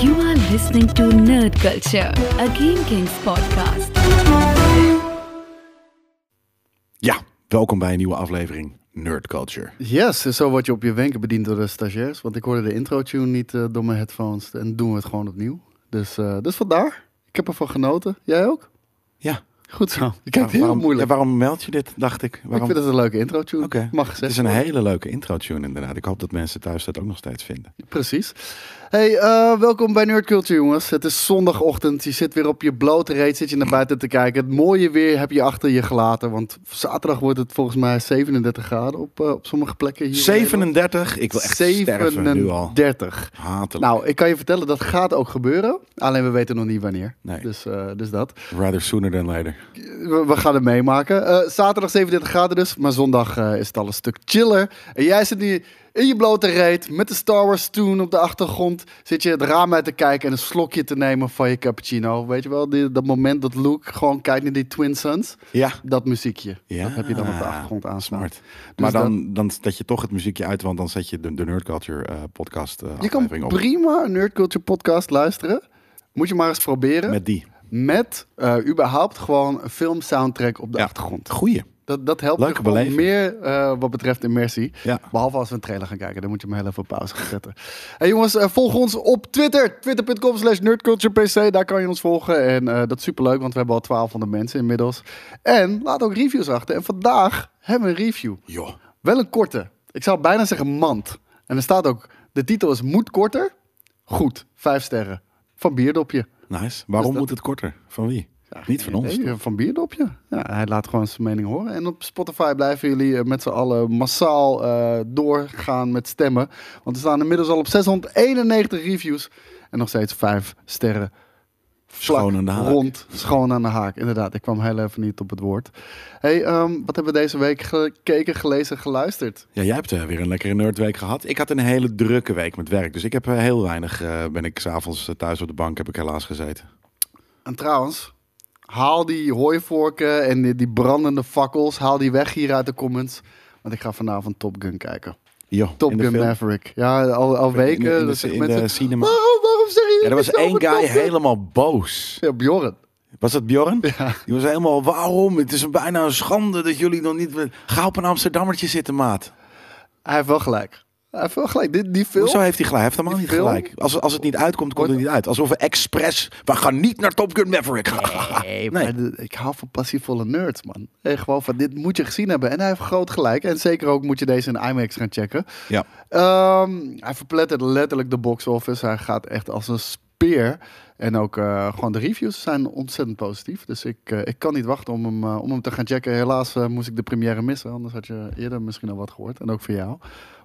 You are listening to Nerd Culture, a Game Kings podcast. Ja, welkom bij een nieuwe aflevering Nerd Culture. Yes, en zo word je op je wenken bediend door de stagiairs. Want ik hoorde de intro-tune niet eh, door mijn headphones. En doen we het gewoon opnieuw. Dus, eh, dus vandaar. Ik heb ervan genoten. Jij ook? Ja. Goed zo. Je kijkt heel waarom, moeilijk. ja, waarom meld je dit, dacht ik? Ik Waarom? vind het een leuke intro-tune. Oké. Mag Het is een hele leuke intro-tune inderdaad. Ik hoop dat mensen thuis dat ook nog steeds vinden. Precies. Hey, eh, welkom bij Nerd Culture, jongens. Het is zondagochtend. Je zit weer op je blote reet, zit je naar buiten te kijken. Het mooie weer heb je achter je gelaten. Want zaterdag wordt het volgens mij 37 graden op, eh, op sommige plekken hier. in Nederland. 37? Ik wil echt sterven nu al. 37. Hatelijk. Nou, ik kan je vertellen, dat gaat ook gebeuren. Alleen we weten nog niet wanneer. Nee. Dus, eh, dus dat. Rather sooner than later. We, we gaan het meemaken. Eh, zaterdag 37 graden dus, maar zondag eh, is het al een stuk chiller. En jij zit nu in je blote reet met de Star Wars tune op de achtergrond. Zit je het raam uit te kijken en een slokje te nemen van je cappuccino. Weet je wel, die, dat moment dat Luke gewoon kijkt naar die Twin Suns. Ja. Dat muziekje, Ja. dat heb je dan op de achtergrond aanstaan. Smart. Dus maar dat- dan, dan zet je toch het muziekje uit, want dan zet je de, de Nerd Culture eh, podcast Je kan op. prima een Nerd Culture podcast luisteren. Moet je maar eens proberen. Met die. Met eh, überhaupt gewoon een film soundtrack op de Ja. achtergrond. Goeie. Dat, dat helpt Leuke gewoon meer eh, wat betreft immersie. Ja. Behalve als we een trailer gaan kijken. Dan moet je hem heel even op pauze gaan zetten. Hey jongens, eh, volg ons op Twitter. Twitter.com slash nerdculturepc. Daar kan je ons volgen. En dat is superleuk, want we hebben al 1200 mensen inmiddels. En laat ook reviews achter. En vandaag hebben we een review. Wel een korte. Ik zou bijna zeggen mand. En er staat ook, de titel is Moet korter? Goed, vijf sterren. Van Bierdopje. Nice. Waarom dat- moet het korter? Van wie? Niet van ons. Nee, van Bierdopje. Ja, hij laat gewoon zijn mening horen. En op Spotify blijven jullie eh, met z'n allen massaal eh, doorgaan met stemmen. Want we staan inmiddels al op 691 reviews. En nog steeds vijf sterren. Schoon aan de haak. Rond, schoon aan de haak. Inderdaad, ik kwam heel even niet op het woord. hey, ehm, wat hebben we deze week gekeken, gelezen, geluisterd? Ja, jij hebt eh, weer een lekkere nerdweek gehad. Ik had een hele drukke week met werk. Dus ik heb eh, heel weinig, eh, ben ik s'avonds thuis op de bank, heb ik helaas gezeten. En trouwens, haal die hooivorken en die, die brandende fakkels, haal die weg hier uit de comments. Want ik ga vanavond Top Gun kijken. Jo, Top Gun film. Maverick. Ja, al, al weken. In de, in de, de cinema. Ja, er was één guy Top Gun?" helemaal boos. Ja, Bjorn. Was dat Bjorn? Die was helemaal, waarom? Het is bijna een schande dat jullie nog niet... Ga op een Amsterdammertje zitten, maat. Hij heeft wel gelijk. Hij heeft wel gelijk. Die, die film... Hoezo heeft hij gelijk? Hij heeft helemaal niet film? gelijk. Als, als het niet uitkomt, komt het niet uit. Alsof we expres... We gaan niet naar Top Gun Maverick. Nee, maar de- ik hou van passievolle nerds, man. En gewoon van, dit moet je gezien hebben. En hij heeft groot gelijk. En zeker ook moet je deze in IMAX gaan checken. Ja. Ehm, hij verplettert letterlijk de box office. Hij gaat echt als een speer. En ook eh, gewoon de reviews zijn ontzettend positief. Dus ik, eh, ik kan niet wachten om hem, eh, om hem te gaan checken. Helaas moest ik de première missen. Anders had je eerder misschien al wat gehoord. En ook voor jou.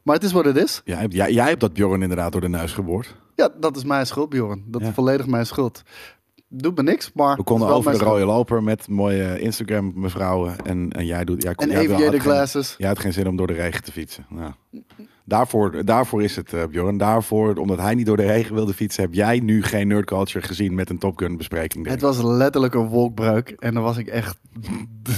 Maar het is wat het is. Jij, hebt- jij, jij hebt dat Bjorn inderdaad door de neus geboord. Ja, dat is mijn schuld, Bjorn. Dat Ja. is volledig mijn schuld. Doet me niks, maar... We konden over de rode loper met mooie Instagram mevrouwen. En, en jij doet... Jij, En jij had geen- glasses. Jij had geen zin om door de regen te fietsen. Nou, daarvoor, daarvoor is het, eh, Bjorn. Daarvoor, omdat hij niet door de regen wilde fietsen, heb jij nu geen nerd culture gezien met een Top Gun bespreking. Het was letterlijk een wolkbreuk. En dan was ik echt,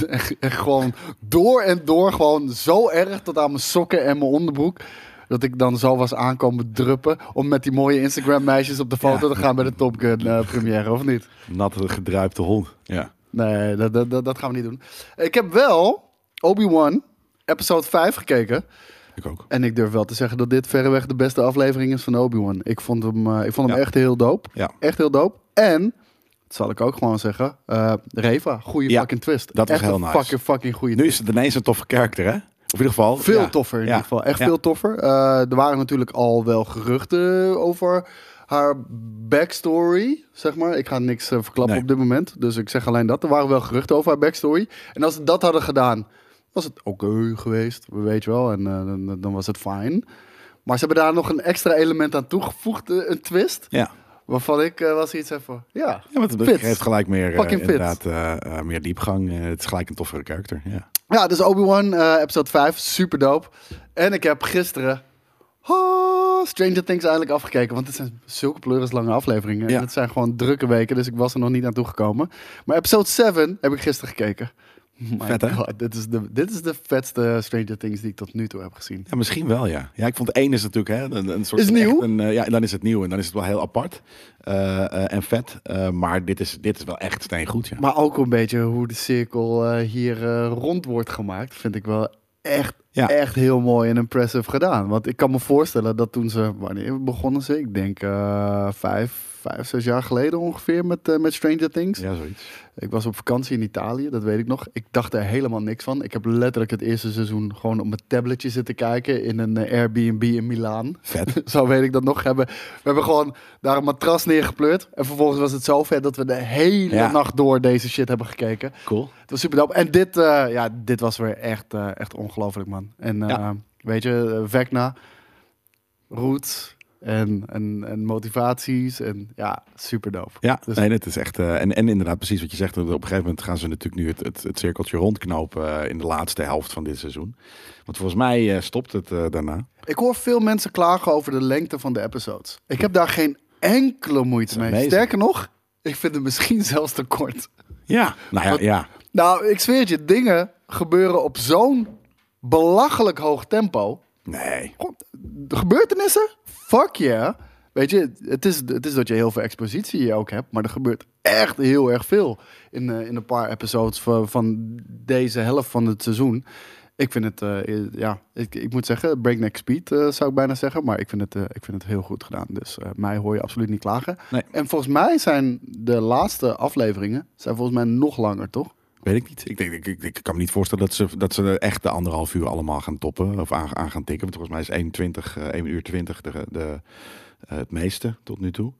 echt, echt gewoon door en door gewoon zo erg tot aan mijn sokken en mijn onderbroek. Dat ik dan zo was aankomen druppen om met die mooie Instagram meisjes op de foto Ja. te gaan bij de Top Gun eh, première, of niet? Natte, gedruipte hond. Ja. Nee, dat, dat, dat, dat gaan we niet doen. Ik heb wel Obi-Wan episode 5 gekeken. Ik ook. En ik durf wel te zeggen dat dit verreweg de beste aflevering is van Obi-Wan. Ik vond hem, eh, ik vond hem Ja. echt heel dope. Ja. Echt heel dope. En, dat zal ik ook gewoon zeggen, eh, Reva, goede Ja, fucking twist. dat was echt heel een nice. fucking, fucking goede Nu is het ineens een toffe karakter, hè? Of in ieder geval... Veel toffer in ieder geval. Echt veel toffer. Eh, er waren natuurlijk al wel geruchten over haar backstory, zeg maar. Ik ga niks verklappen Nee. op dit moment. Dus ik zeg alleen dat. Er waren wel geruchten over haar backstory. En als ze dat hadden gedaan, was het oké geweest. Weet je wel. En eh, dan, dan was het fijn. Maar ze hebben daar nog een extra element aan toegevoegd. eh, een twist. Ja. Waarvan ik eh, was iets even... Ja, Ja, want het geeft gelijk meer, inderdaad, meer diepgang. Het is gelijk een toffere karakter. Ja. Ja, dus Obi-Wan, episode 5, super dope. En ik heb gisteren oh, Stranger Things eindelijk afgekeken. Want het zijn zulke pleurislange afleveringen. Ja. En het zijn gewoon drukke weken, dus ik was er nog niet naartoe gekomen. Maar episode 7 heb ik gisteren gekeken. My Vet? God, dit is, de, dit is de vetste Stranger Things die ik tot nu toe heb gezien. Ja, misschien wel, ja. Ja, ik vond één is natuurlijk hè, een, een soort Is nieuw? echt Een, eh, ja, en dan is het nieuw en dan is het wel heel apart eh, eh, en vet. Maar dit is, dit is wel echt steengoed, ja. Maar ook een beetje hoe de cirkel hier rond wordt gemaakt, vind ik wel echt, Ja. echt heel mooi en impressive gedaan. Want ik kan me voorstellen dat toen ze, wanneer begonnen ze? Ik denk vijf, vijf, zes jaar geleden ongeveer met, eh, met Stranger Things. Ja, zoiets. Ik was op vakantie in Italië, dat weet ik nog. Ik dacht er helemaal niks van. Ik heb letterlijk het eerste seizoen gewoon op mijn tabletje zitten kijken in een eh, Airbnb in Milaan. Vet. Zo weet ik dat nog. Hebben, we hebben gewoon daar een matras neergepleurd. En vervolgens was het zo vet dat we de hele Ja. nacht door deze shit hebben gekeken. Cool. Het was super dope. En dit, eh, ja, dit was weer echt, echt ongelooflijk, man. En Ja. weet je, Vecna, Roots en, en, en motivaties. En ja, super dope. Ja, Dus- nee, het is echt. eh, en, en inderdaad, precies wat je zegt. Op een gegeven moment gaan ze natuurlijk nu het, het, het cirkeltje rondknopen eh, in de laatste helft van dit seizoen. Want volgens mij eh, stopt het daarna. Ik hoor veel mensen klagen over de lengte van de episodes. Ik heb daar geen enkele moeite mee. amazing. Sterker nog, ik vind het misschien zelfs te kort. Ja, nou ja, ja. Nou, ik zweer het je, dingen gebeuren op zo'n belachelijk hoog tempo. Nee. Gewoon, de gebeurtenissen? Fuck yeah. Weet je, het is, het is dat je heel veel expositie ook hebt, maar er gebeurt echt heel erg veel in, eh, in een paar episodes van, van deze helft van het seizoen. Ik vind het, eh, ja, ik, ik moet zeggen, breakneck speed eh, zou ik bijna zeggen, maar ik vind het, eh, ik vind het heel goed gedaan. Dus eh, mij hoor je absoluut niet klagen. Nee. En volgens mij zijn de laatste afleveringen zijn volgens mij nog langer, toch? Weet ik niet. Ik, denk, ik, ik, ik kan me niet voorstellen dat ze, dat ze echt de anderhalf uur allemaal gaan toppen. Of aan, aan gaan tikken. Want volgens mij is 1,20, eh 1 uur 20 de, de, eh, het meeste tot nu toe.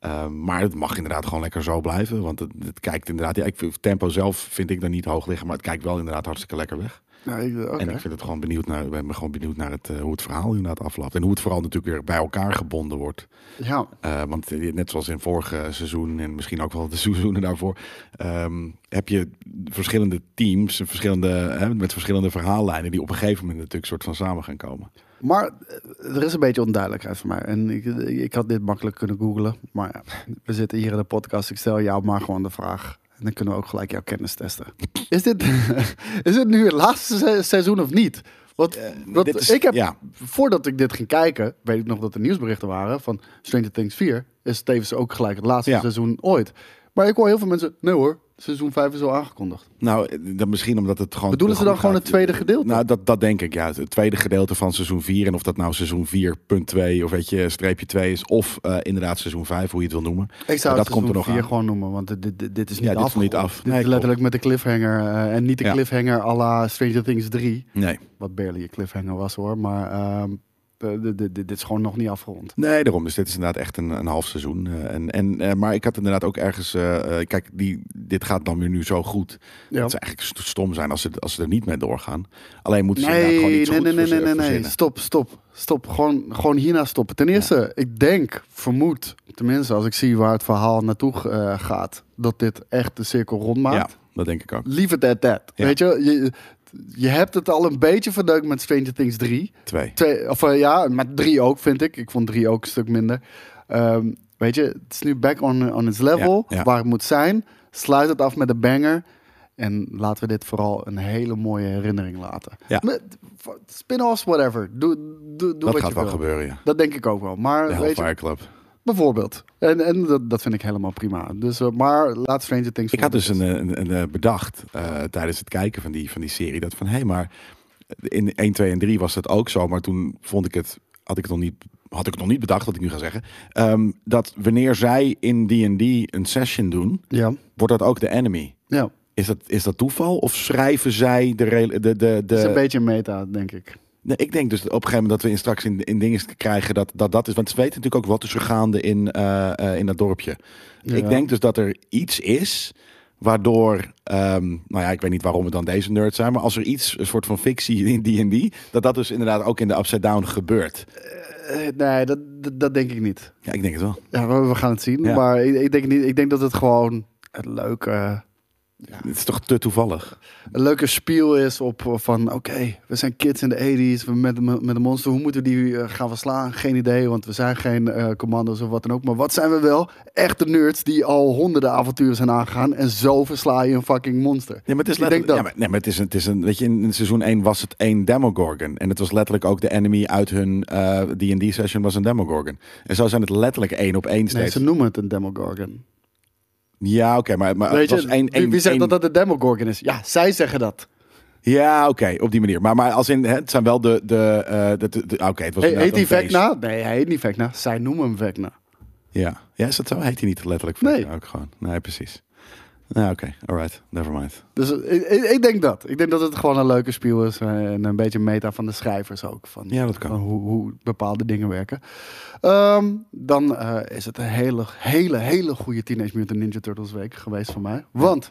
Ehm, maar het mag inderdaad gewoon lekker zo blijven. Want het, het kijkt inderdaad... Ik, tempo zelf vind ik dan niet hoog liggen. Maar het kijkt wel inderdaad hartstikke lekker weg. Oké. En ik vind het gewoon benieuwd naar, ik ben gewoon benieuwd naar het, eh, hoe het verhaal inderdaad afloopt. En hoe het vooral natuurlijk weer bij elkaar gebonden wordt. ja, Eh, want eh, net zoals in vorige seizoen en misschien ook wel de seizoenen daarvoor, ehm, heb je verschillende teams, verschillende, hè, met verschillende verhaallijnen die op een gegeven moment natuurlijk soort van samen gaan komen. Maar eh, er is een beetje onduidelijkheid voor mij. En ik, ik had dit makkelijk kunnen googlen. Maar ja, we zitten hier in de podcast. Ik stel jou maar gewoon de vraag. En dan kunnen we ook gelijk jouw kennis testen. Is dit, is dit nu het laatste se- seizoen of niet? Want, is- ik heb, ja. voordat ik dit ging kijken, weet ik nog dat er nieuwsberichten waren van Stranger Things 4. Is tevens ook gelijk het laatste Ja. seizoen ooit. Maar ik hoor heel veel mensen, nee hoor, seizoen 5 is al aangekondigd. Nou, dan misschien omdat het gewoon. Bedoelen ze dan gewoon het tweede gedeelte? Nou, dat, dat denk ik, ja. Het tweede gedeelte van seizoen 4. En of dat nou seizoen 4.2 of weet je, streepje 2 is. Of eh, inderdaad seizoen 5, hoe je het wil noemen. Ik zou dat komt er nog vier aan. gewoon noemen, want dit, dit, dit is niet Ja, dit is af. niet af. Dit Nee, is letterlijk met de cliffhanger. eh, en niet de Ja. cliffhanger à la Stranger Things 3. Nee. Wat barely een cliffhanger was hoor. Maar ehm, eh, dit, dit, is gewoon nog niet afgerond. Nee, daarom. Dus dit is inderdaad echt een, een half seizoen. Eh, en, en, eh, maar ik had inderdaad ook ergens... eh, eh, kijk, die, dit gaat dan weer nu zo goed. Ja. Het zou eigenlijk st- stom zijn als ze, als ze er niet mee doorgaan. Alleen moeten ze inderdaad gewoon Nee, iets nee, nee, nee, nee, nee, nee. verzinnen. Stop, stop, stop. Gewoon, gewoon hierna stoppen. Ten eerste, ik denk, vermoed, tenminste als ik zie waar het verhaal naartoe eh, gaat, dat dit echt de cirkel rond Ja, maakt. dat denk ik ook. Leave it at that. Ja. Weet je, je, je hebt het al een beetje verdeukt met Stranger Things 3. Twee. Twee, of eh, ja, met drie ook vind ik. Ik vond drie ook een stuk minder. Ehm, weet je, het is nu back on, on its level, Ja, ja. waar het moet zijn. Sluit het af met een banger. En laten we dit vooral een hele mooie herinnering laten. Ja. Spin-offs, whatever. Doe, doe, doe Dat wat gaat je wel wil. gebeuren, ja. Dat denk ik ook wel. Maar De weet je, Club. Bijvoorbeeld. En, en dat, dat vind ik helemaal prima. Dus, eh, maar laat Stranger Things... Ik had dus een, een, een, eh, bedacht eh, tijdens het kijken van die, van die serie. Dat van, hé, maar in 1, 2 en 3 was dat ook zo. Maar toen vond ik het, had ik het nog niet, had ik het nog niet bedacht, wat ik nu ga zeggen. Ehm, dat wanneer zij in D&D een session doen. Ja, wordt dat ook de enemy. ja. Is dat, is dat toeval? Of schrijven zij de... re- de, de, Het is een de beetje meta, denk ik. Nee, ik denk dus op een gegeven moment dat we in straks in, in dingen krijgen dat, dat dat is. Want ze weten natuurlijk ook wat is er gaande in, eh, eh, in dat dorpje. Ja. Ik denk dus dat er iets is waardoor, ehm, nou ja, ik weet niet waarom het dan deze nerds zijn, maar als er iets, een soort van fictie in D&D, dat dat dus inderdaad ook in de Upside Down gebeurt. Eh, nee, dat, dat, dat denk ik niet. Ja, ik denk het wel. Ja, we, we gaan het zien. Ja. Maar ik, ik denk niet. Ik denk dat het gewoon een leuke, Het is toch te toevallig? een leuke spiel is op op van oké, we zijn kids in de 80s, we met, met een monster, hoe moeten we die eh, gaan verslaan? Geen idee, want we zijn geen eh, commando's of wat dan ook. Maar wat zijn we wel? Echte nerds die al honderden avonturen zijn aangegaan en zo versla je een fucking monster. Ja, maar het is letterlijk. Ja, maar, nee, maar het is een, het is een. Weet je, in, in seizoen 1 was het één Demogorgon. En het was letterlijk ook de enemy uit hun eh, D&D session was een Demogorgon. En zo zijn het letterlijk één op één Nee, steeds. ze noemen het een Demogorgon. Ja, oké, maar, maar Weet het je, was één, wie, één, wie zegt dat dat een Demogorgon is? Ja, zij zeggen dat. Ja, oké, op die manier. Maar, maar als in, hè, het zijn wel de. de, eh, de, de- de- oké, het was inderdaad heet een beest. Vecna? Nee, hij heet niet Vecna. Zij noemen hem Vecna. Ja. ja, is dat zo? Heet hij niet letterlijk? Nee. Ja, ook gewoon. Nee, precies. Ja, oké, alright, never mind. Dus eh, ik, denk dat. Ik denk dat het gewoon een leuke spiel is. eh, En een beetje meta van de schrijvers ook. Van, Ja, dat kan. hoe, hoe bepaalde dingen werken. Ehm, dan eh, is het een hele, hele, hele goede Teenage Mutant Ninja Turtles week geweest voor mij. Want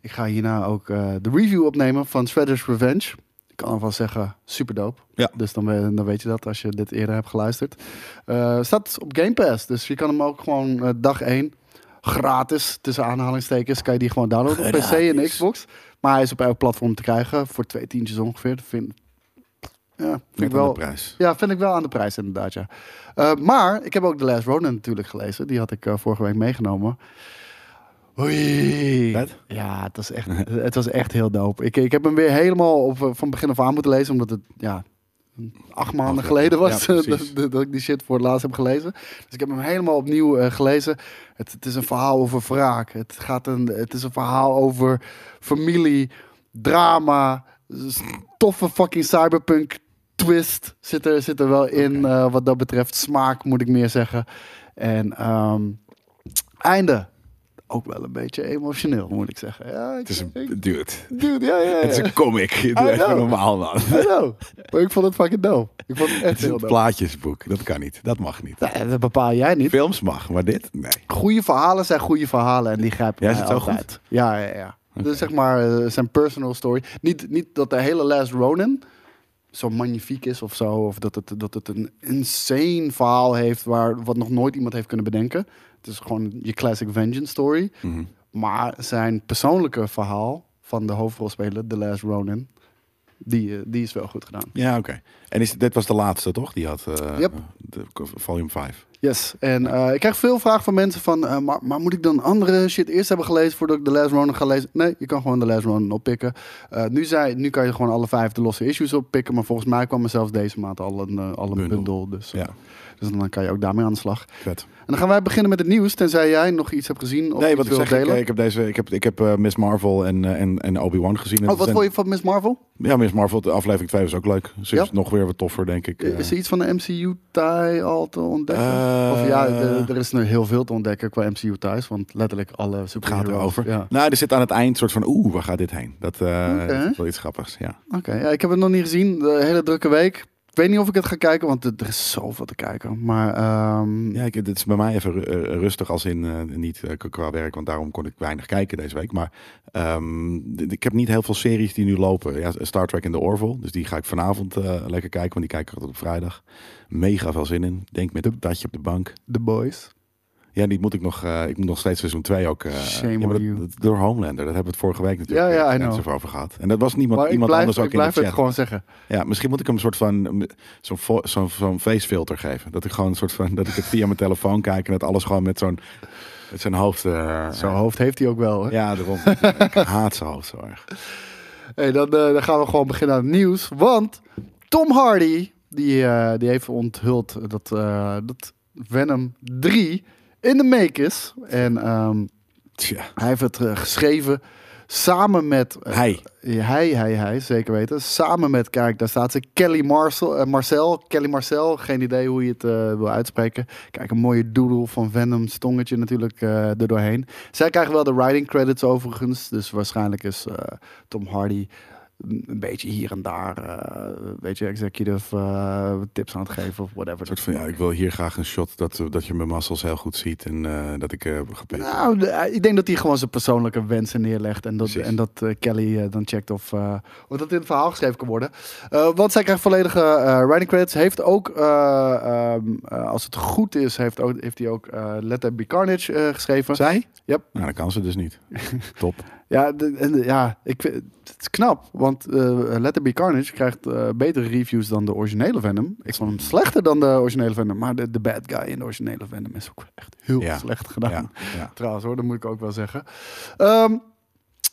ik ga hierna ook de review opnemen van Shredder's Revenge. Ik kan alvast zeggen, super dope. Ja. Dus dan, dan weet je dat als je dit eerder hebt geluisterd. Staat op Game Pass. Dus je kan hem ook gewoon dag 1 gratis, tussen aanhalingstekens, kan je die gewoon downloaden op PC en. Xbox. Maar hij is op elk platform te krijgen voor twee tientjes ongeveer. Vind, ja, vind Net ik aan wel, de prijs. ja, vind ik wel aan de prijs inderdaad, ja. Eh, maar ik heb ook The Last Ronin natuurlijk gelezen. Die had ik eh, vorige week meegenomen. Oei. Ja, het was echt, het was echt heel dope. Ik, ik heb hem weer helemaal op, eh, van begin af aan moeten lezen, omdat het ja, acht maanden geleden was ja, dat, dat, dat ik die shit voor het laatst heb gelezen. Dus ik heb hem helemaal opnieuw eh, gelezen. Het, het is een verhaal over wraak. Het, gaat een, het is een verhaal over familie, drama, toffe fucking cyberpunk twist zit er, zit er wel in eh, wat dat betreft. Smaak moet ik meer zeggen. En ehm, einde. Ook wel een beetje emotioneel, moet ik zeggen. Ja, ik, Het is een ik- dude. dude, ja, ja, ja. Het is een comic. Het is echt normaal, man. Maar ik vond het fucking dope. Ik vond het echt Het is een dope. plaatjesboek. Dat kan niet. Dat mag niet. Nee, dat bepaal jij niet. Films mag, maar dit? Nee. Goede verhalen zijn goede verhalen en die grijpen Ja, het zo altijd. Ja, ja, ja. Dus zeg maar eh, zijn personal story. Niet, niet dat de hele Last Ronin zo magnifiek is of zo. Of dat het, dat het een insane verhaal heeft waar, wat nog nooit iemand heeft kunnen bedenken. Het is gewoon je classic vengeance story. Mhm. Maar zijn persoonlijke verhaal van de hoofdrolspeler, The Last Ronin, die, eh, die is wel goed gedaan. Ja, oké. En is, dit was de laatste, toch? Die had eh Yep. de, volume 5. Yes, en eh, ik krijg veel vragen van mensen van, eh, maar, maar moet ik dan andere shit eerst hebben gelezen voordat ik The Last Ronin ga lezen? Nee, je kan gewoon The Last Ronin oppikken. Eh, nu, zei, nu kan je gewoon alle vijf de losse issues oppikken, maar volgens mij kwam er zelfs deze maand al een, al een Bundel. bundel. Dus, Ja. Dus dan kan je ook daarmee aan de slag. Vet. En dan gaan wij beginnen met het nieuws, tenzij jij nog iets hebt gezien of Nee, wat ik wil zeg, delen. ik heb, deze, ik heb, ik heb eh, Miss Marvel en, eh, en, en Obi-Wan gezien. En oh, wat zijn- vond je van Miss Marvel? Ja, Miss Marvel, de aflevering 2 was ook leuk. Ze is nog weer wat toffer, denk ik. eh. Is er iets van de MCU-tie al te ontdekken? Of ja, er, is nu heel veel te ontdekken qua MCU-ties, want letterlijk alle Het superheroes. gaat erover. Ja. Nou, er zit aan het eind soort van, oeh, waar gaat dit heen? Dat is wel iets grappigs, ja. Oké, ja, ik heb het nog niet gezien. De hele drukke week. Ik weet niet of ik het ga kijken, want er is zoveel te kijken. Maar ehm, Ja, ik, het is bij mij even eh, rustig als in, eh, niet eh, qua werk, want daarom kon ik weinig kijken deze week. Maar ehm, ik heb niet heel veel series die nu lopen. Ja, Star Trek in de Orville, dus die ga ik vanavond lekker kijken, want die kijk ik altijd op vrijdag. Mega veel zin in. Denk met een tatje op de bank. The Boys. Ja, die moet ik nog, eh, ik moet nog steeds seizoen 2 ook. eh, Shame ja, maar on dat- you. dat- door Homelander, dat hebben we het vorige week natuurlijk Ja, ja, eh, over gehad. En dat was niemand, Maar ik iemand blijf, anders ook ik blijf in de het chat. gewoon zeggen. Ja, misschien moet ik hem een soort van zo'n zo'n zo'n facefilter geven. Dat ik gewoon een soort van dat ik het via mijn telefoon kijk en dat alles gewoon met zo'n met zijn hoofd. Zo'n hoofd heeft hij ook wel. Hè? Ja, daarom. ik haat zijn hoofd zo erg. Hey, dan, eh, dan gaan we gewoon beginnen aan het nieuws. Want Tom Hardy, die, eh, die heeft onthuld dat, eh, dat Venom 3 in de make is. En ehm, hij heeft het eh, geschreven samen met... eh, hij. Hij, hij, hij, zeker weten. Samen met, kijk, daar staat ze, Kelly Marcel, eh, Marcel. Kelly Marcel, geen idee hoe je het wil uitspreken. Kijk, een mooie doodle van Venom, stongetje natuurlijk er doorheen. Zij krijgen wel de writing credits overigens. Dus waarschijnlijk is Tom Hardy een beetje hier en daar, eh weet je, executive eh, tips aan het geven of whatever. Een soort van, ja, ik wil hier graag een shot dat, dat je mijn muscles heel goed ziet en eh, dat ik ben. Nou, ik denk dat hij gewoon zijn persoonlijke wensen neerlegt. En dat, Precies. en dat Kelly dan checkt of, of dat in het verhaal geschreven kan worden. Want zij krijgt volledige writing credits. Heeft ook, eh, ehm, eh, als het goed is, heeft, ook, heeft hij ook Let There Be Carnage geschreven. Zij? Yep. Nou, dat kan ze dus niet. Top. Ja, de- en, de- ja ik, het is knap. Want Let There Be Carnage krijgt eh, betere reviews dan de originele Venom. Ik vond hem slechter dan de originele Venom. Maar de, de bad guy in de originele Venom is ook echt heel Ja. slecht gedaan. Ja, ja. Trouwens hoor, dat moet ik ook wel zeggen. Ehm,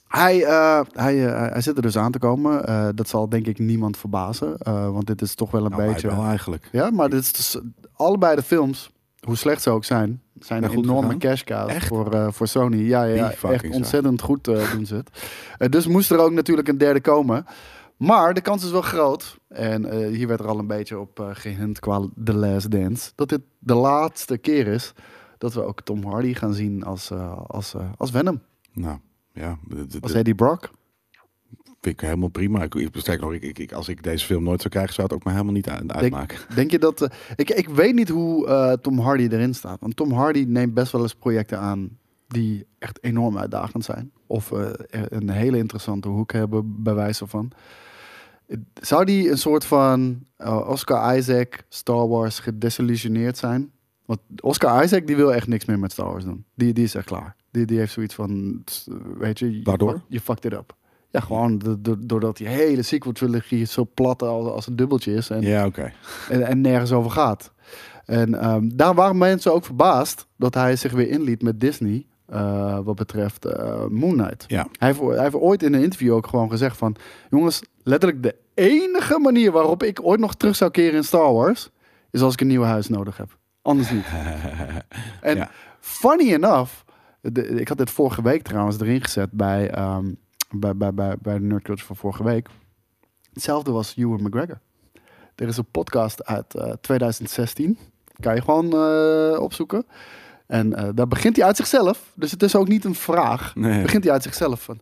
hij, eh, hij, hij zit er dus aan te komen. Dat zal denk ik niemand verbazen. want dit is toch wel een Nou, beetje... wel eigenlijk. Ja, maar dit is dus, allebei de films, hoe slecht ze ook zijn, zijn een enorme gegaan. cash voor, eh, voor Sony. Ja, ja, echt zaak. ontzettend goed eh, doen ze het. Eh, dus moest er ook natuurlijk een derde komen. Maar de kans is wel groot. En hier werd er al een beetje op eh gehint qua The Last Dance. Dat dit de laatste keer is dat we ook Tom Hardy gaan zien als, als, als Venom. Nou, ja. Als Eddie Brock. Vind ik helemaal prima. Ik, sterker nog, ik, ik, als ik deze film nooit zou krijgen, zou het ook maar helemaal niet uit- uitmaken. Denk je dat... eh, ik, ik weet niet hoe eh, Tom Hardy erin staat. Want Tom Hardy neemt best wel eens projecten aan die echt enorm uitdagend zijn. Of eh, een hele interessante hoek hebben, bij wijze van. Zou die een soort van Oscar Isaac, Star Wars gedesillusioneerd zijn? Want Oscar Isaac die wil echt niks meer met Star Wars doen. Die, die is echt klaar. Die, die heeft zoiets van, weet je... Waardoor? Je fucked it up. Ja, gewoon do- do- doordat die hele sequel-trilogie zo plat als, als een dubbeltje is. En Ja, oké. en, en nergens over gaat. En ehm, daar waren mensen ook verbaasd dat hij zich weer inliet met Disney. eh, wat betreft eh Moon Knight. Ja. Hij, heeft, hij heeft ooit in een interview ook gewoon gezegd van... Jongens, letterlijk de enige manier waarop ik ooit nog terug zou keren in Star Wars... is als ik een nieuw huis nodig heb. Anders niet. En Ja. funny enough... de- ik had dit vorige week trouwens erin gezet bij, ehm, bij, bij, bij, bij de Nerd Culture van vorige week. Hetzelfde was Ewan McGregor. Er is een podcast uit eh, 2016. Kan je gewoon eh, opzoeken. En eh, daar begint hij uit zichzelf. Dus het is ook niet een vraag. Nee. Begint hij uit zichzelf van...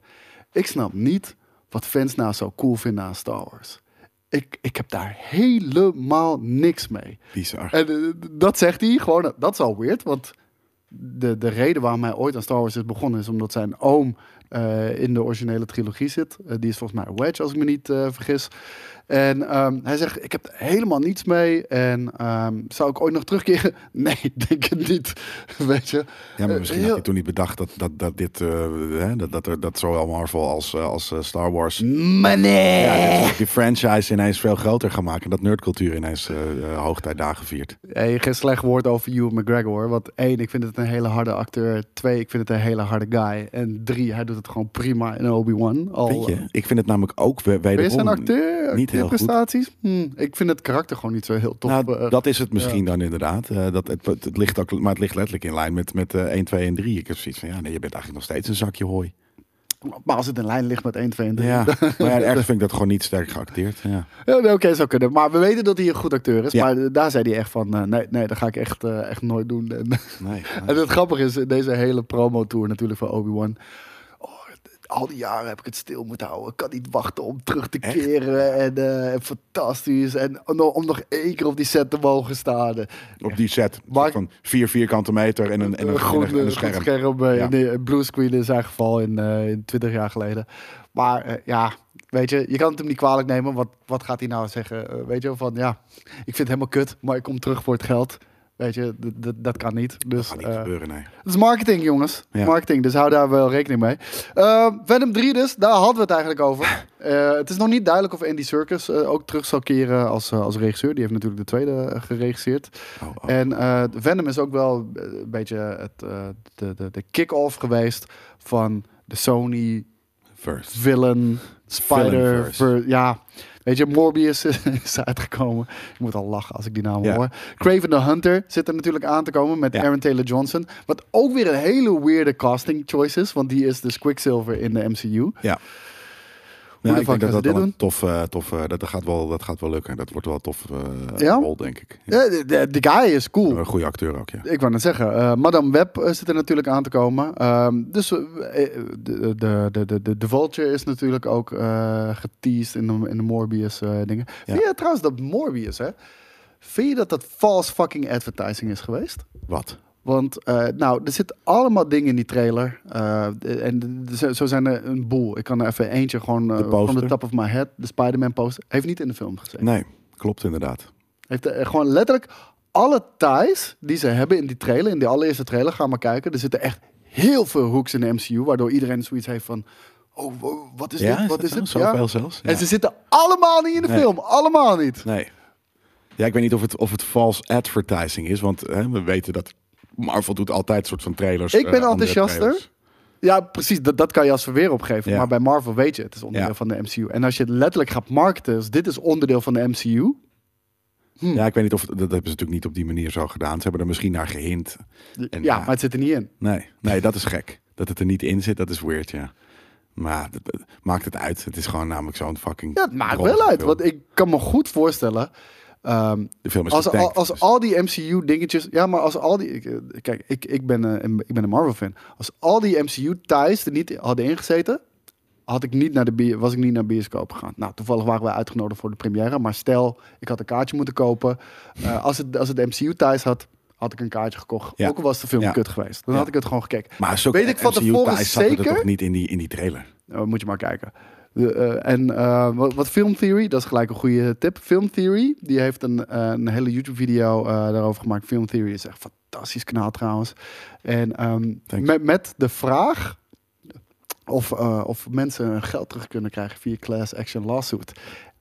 Ik snap niet wat fans nou zo cool vinden aan Star Wars. Ik, ik heb daar helemaal niks mee. Bizar. En eh, dat zegt hij gewoon. Dat is al weird, want de, de reden waarom hij ooit aan Star Wars is begonnen is omdat zijn oom eh, in de originele trilogie zit. Eh, die is volgens mij Wedge, als ik me niet eh, vergis. En ehm, hij zegt, ik heb er helemaal niets mee. En ehm, zou ik ooit nog terugkeren? Nee, denk het niet. Weet je? Ja, maar Eh, misschien had je toen niet bedacht dat, dat, dat dit, eh, hè, dat, dat, er, dat zowel Marvel als, eh, als eh, Star Wars Money! ja, die franchise ineens veel groter gaan maken. En dat nerdcultuur ineens eh eh, hoogtijdagen viert. Hey, geen slecht woord over Ewan McGregor. Want één, ik vind het een hele harde acteur. Twee, ik vind het een hele harde guy. En drie, hij doet het gewoon prima in Obi-Wan. Al, je, ik vind het namelijk ook wederom... zijn acteur? niet heel goed. prestaties? Hm, ik vind het karakter gewoon niet zo heel tof. Nou, eh, dat is het misschien dan inderdaad. Eh, dat, het, het, het ligt ook, maar het ligt letterlijk in lijn met, met eh 1, 2 en 3. Ik heb zoiets van, ja, nee, je bent eigenlijk nog steeds een zakje hooi. maar als het in lijn ligt met 1, 2 en 3. Ja, maar ja, ergens vind ik dat gewoon niet sterk geacteerd. Ja. Ja, Oké, zou kunnen. Maar we weten dat hij een goed acteur is. Ja. Maar eh, daar zei hij echt van, eh, nee, nee, dat ga ik echt, eh, echt nooit doen. En, Nee, en het grappige is, in deze hele promo-tour natuurlijk van Obi-Wan... Al die jaren heb ik het stil moeten houden. Ik kan niet wachten om terug te Echt? keren. En eh, fantastisch. En om, nog- één keer op die set te mogen staan. Op die set Maar- van vier vierkante meter en een, en een, en een, en een scherm. scherm eh, Ja. blue screen in zijn geval in, eh, in 20 jaar geleden. Maar ja, weet je, je kan het hem niet kwalijk nemen. Wat, wat gaat hij nou zeggen? Weet je, van ja, ik vind het helemaal kut, maar ik kom terug voor het geld. Weet je, dat kan niet. Dus, Dat gaat niet eh, gebeuren, nee. het is marketing, jongens. Ja. Marketing, dus hou daar wel rekening mee. Eh, Venom 3 dus, daar hadden we het eigenlijk over. Eh, het is nog niet duidelijk of Andy Serkis eh, ook terug zal keren als, als regisseur. Die heeft natuurlijk de tweede geregisseerd. Oh, oh. En Venom is ook wel een beetje het, de, de, de kick-off geweest van de Sony First. villain Spider. Ver- ja, weet je, Morbius is uitgekomen. Ik moet al lachen als ik die naam Ja. hoor. Craven the Hunter zit er natuurlijk aan te komen met Ja. Aaron Taylor Johnson. Wat ook weer een hele weirde casting choice is, want die is dus Quicksilver in de MCU. Ja. Ja, ik denk dat dat dit tof, eh, tof eh, dat, gaat wel, dat gaat wel lukken. Dat wordt wel een tof Ja? rol, denk ik. Ja. Ja, de, de, de guy is cool. Een goede acteur ook, ja. Ik wou net zeggen, Madame Web zit er natuurlijk aan te komen. Ehm, dus de, de, de, de, de, Vulture is natuurlijk ook geteased in de, in de Morbius dingen. Vind je trouwens dat Morbius, hè? Vind je dat dat false fucking advertising is geweest? Wat? Want, eh, nou, er zitten allemaal dingen in die trailer. Eh, en zo, zo zijn er een boel. Ik kan er even eentje gewoon eh, van de top of my head. De Spider-Man poster. Heeft niet in de film gezeten. Nee, klopt inderdaad. Heeft er gewoon letterlijk alle ties die ze hebben in die trailer, in die allereerste trailer, ga maar kijken. Er zitten echt heel veel hoeks in de MCU, waardoor iedereen zoiets heeft van, oh, wow, wat is Ja, dit? is Wat is zo? het? Zoveel zelfs? Ja. En ze zitten allemaal niet in de Nee. film, allemaal niet. Nee. Ja, ik weet niet of het, of het false advertising is, want hè, we weten dat Marvel doet altijd soort van trailers. Ik ben eh, andere enthousiaster. Ja, precies. Dat, dat kan je als verweer opgeven. Ja. Maar bij Marvel weet je, het is onderdeel Ja. van de MCU. En als je het letterlijk gaat marketen, dus dit is onderdeel van de MCU. Hm. Ja, ik weet niet of dat hebben ze natuurlijk niet op die manier zo gedaan. Ze hebben er misschien naar gehint. En ja, ja. maar het zit er niet in. Nee, nee, dat is gek. Dat het er niet in zit, dat is weird, ja. Maar dat, dat- maakt het uit. Het is gewoon namelijk zo'n fucking. Ja, het maakt wel uit. film. Want ik kan me goed voorstellen. Ehm, de film is als, getankt, als dus- al die MCU dingetjes. Ja, maar als al die. eh, Kijk, ik, ik, ben, eh, een- ik ben een Marvel fan. Als al die MCU ties er niet hadden ingezeten. Had ik niet naar de was ik niet naar de bioscoop gegaan. Nou, toevallig waren we uitgenodigd voor de première. Maar stel, ik had een kaartje moeten kopen. Eh, als, het, als het MCU ties had, had ik een kaartje gekocht. Ja. Ook al was de film Ja. kut geweest. Dan Ja. had ik het gewoon gekeken. Maar zo weet ik van tevoren er zeker? toch niet in die, in die trailer. Nou, moet je maar kijken. De, eh, en eh, wat, wat Film Theory, dat is gelijk een goede tip. Film Theory, die heeft een, eh, een hele YouTube-video daarover gemaakt. Film Theory is echt een fantastisch kanaal trouwens. En ehm, met, met de vraag of, of mensen hun geld terug kunnen krijgen via class action lawsuit.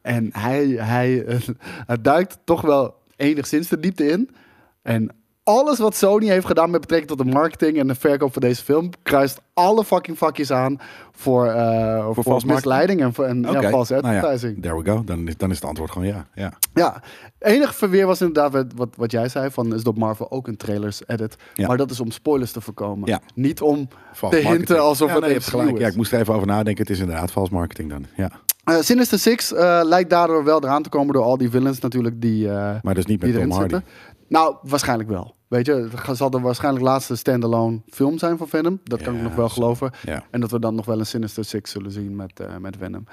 En hij, hij, hij duikt toch wel enigszins de diepte in. En alles wat Sony heeft gedaan met betrekking tot de marketing en de verkoop van deze film, kruist alle fucking vakjes aan voor, eh voor, misleiding en, voor, en ja, false nou ja, advertising. there we go. Dan is, dan is het antwoord gewoon ja. ja. Ja, enige verweer was inderdaad wat, wat, jij zei, van is door Marvel ook een trailers edit. Ja. Maar dat is om spoilers te voorkomen. Ja. Niet om False te hinten marketing. alsof ja, het nee, gelijk. is. Ja, ik moest er even over nadenken. Het is inderdaad vals marketing dan. Ja. Eh, Sinister Six eh, lijkt daardoor wel eraan te komen door al die villains natuurlijk die, eh Maar dus niet met Tom Hardy. zitten. Nou, waarschijnlijk wel. Weet je, het zal de waarschijnlijk laatste standalone film zijn van Venom. Dat kan ik nog wel geloven. Ja. En dat we dan nog wel een Sinister Six zullen zien met, eh, met Venom.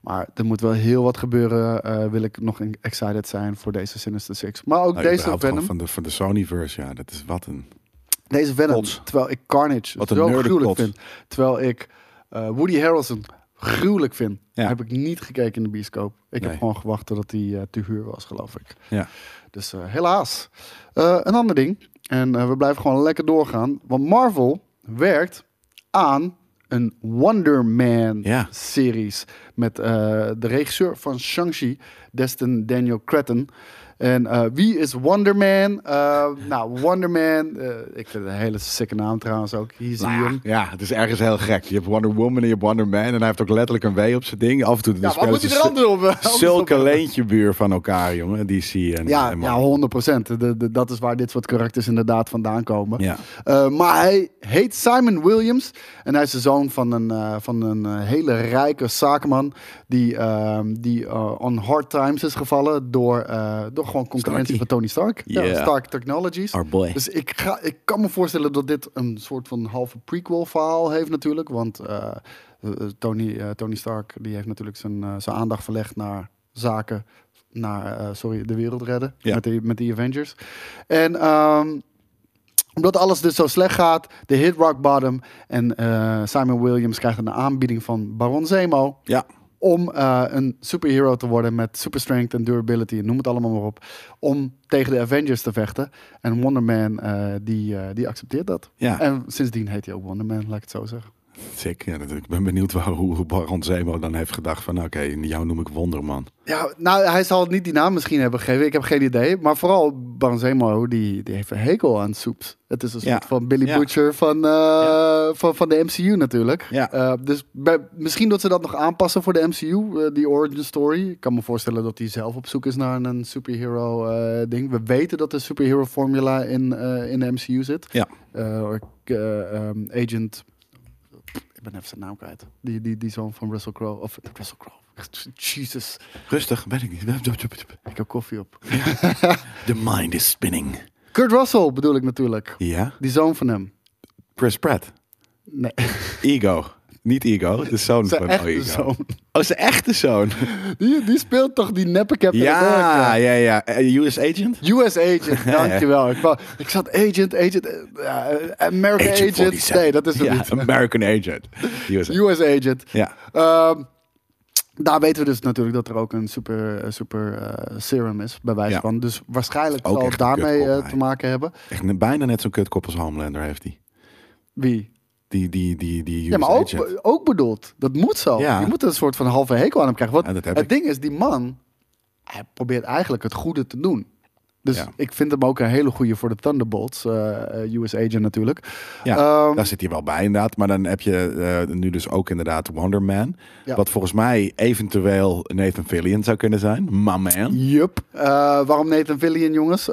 Maar er moet wel heel wat gebeuren. eh, wil ik nog excited zijn voor deze Sinister Six. Maar ook Nou, deze Venom. Van de, van de Sony-verse, ja. Dat is wat een... Deze Venom. Terwijl ik Carnage Wat zo gruwelijk vind. Terwijl ik eh, Woody Harrelson gruwelijk vind. Ja. Heb ik niet gekeken in de bioscoop. Ik Nee. heb gewoon gewacht totdat hij te huur was, geloof ik. Ja. Dus eh, helaas. Eh, een ander ding. En eh, we blijven gewoon lekker doorgaan. Want Marvel werkt aan een Wonder Man Ja. series. Met de regisseur van Shang-Chi, Destin Daniel Cretton. En eh, wie is Wonder Man? Eh, nou, Wonder Man, eh, ik vind het een hele sikke naam trouwens ook. Hier zie je Nou ja, hem. ja, het is ergens heel gek. Je hebt Wonder Woman en je hebt Wonder Man. En hij heeft ook letterlijk een W op zijn ding. Af en toe Ja, moet hij er anders op? zulke leentjebuur van elkaar, jongen. DC en, Ja, en ja, Marvel. 100 procent. Dat is waar dit soort karakters inderdaad vandaan komen. Ja. Maar hij heet Simon Williams. En hij is de zoon van een, van een hele rijke zakenman. Die, ehm, die on hard times is gevallen door, eh, gewoon concurrentie van Tony Stark. Ja. Stark Technologies. Our boy. Dus ik, ga, ik kan me voorstellen dat dit een soort van halve prequel verhaal heeft natuurlijk. Want eh, eh, Tony, eh, Tony Stark die heeft natuurlijk zijn, zijn aandacht verlegd naar zaken. Naar, sorry, de wereld redden. Met, de, met de Avengers. En ehm, omdat alles dus zo slecht gaat, de hit rock bottom. En Simon Williams krijgt een aanbieding van Baron Zemo. Ja. Om eh, een superhero te worden met super strength en durability. Noem het allemaal maar op. Om tegen de Avengers te vechten. En Wonder Man, eh, die, eh, die accepteert dat. Ja. En sindsdien heet hij ook Wonder Man, laat ik het zo zeggen. Sick. Ja, dat, ik ben benieuwd waar, hoe, Baron Zemo dan heeft gedacht van... Oké, jou noem ik Wonderman. Ja, nou, hij zal niet die naam misschien hebben gegeven. Ik heb geen idee. Maar vooral Baron Zemo, die, die heeft een hekel aan soeps. Het is een Ja. soort van Billy Ja. Butcher van, eh, van, van de MCU natuurlijk. Ja. Eh, dus bij- misschien dat ze dat nog aanpassen voor de MCU, eh, die origin story. Ik kan me voorstellen dat hij zelf op zoek is naar een superhero eh, ding. We weten dat de superhero formula in, eh, in de MCU zit. Ja. Eh, eh, ehm, agent... Ben even zijn naam kwijt. Die, die, die zoon van Russell Crowe. Of Russell Crowe. Jesus. Rustig, ben ik niet. Ik heb koffie op. The mind is spinning. Kurt Russell bedoel ik natuurlijk. Ja? Die zoon van hem. Chris Pratt. Nee, Ego. Niet Ego, de zoon zijn van echte Ego. zoon. Oh, zijn echte zoon. Die, die speelt toch die neppe Captain ja, America? ja, ja. Eh, US agent? US agent, dankjewel. Ik, wou- ik zat agent, agent, eh, American agent. 47. Nee, dat is het ja, niet. American agent. US. US agent. Ja. Ehm, daar weten we dus natuurlijk dat er ook een super, super serum is, bij wijze Ja. van. Dus waarschijnlijk zal het daarmee te maken hebben. Echt bijna net zo'n kutkop als Homelander heeft hij. Wie? Die, die, die, die Ja, maar ook, ook bedoeld. Dat moet zo. Ja. Je moet een soort van halve hekel aan hem krijgen. Want Ja, het ik. ding is, die man, hij probeert eigenlijk het goede te doen. Dus Ja. ik vind hem ook een hele goede voor de Thunderbolts. eh, eh, US Agent natuurlijk. Ja, Ehm, daar zit hij wel bij inderdaad. Maar dan heb je eh, nu dus ook inderdaad Wonder Man. Ja. Wat volgens mij eventueel Nathan Fillion zou kunnen zijn. My man. Yup. Waarom Nathan Fillion, jongens?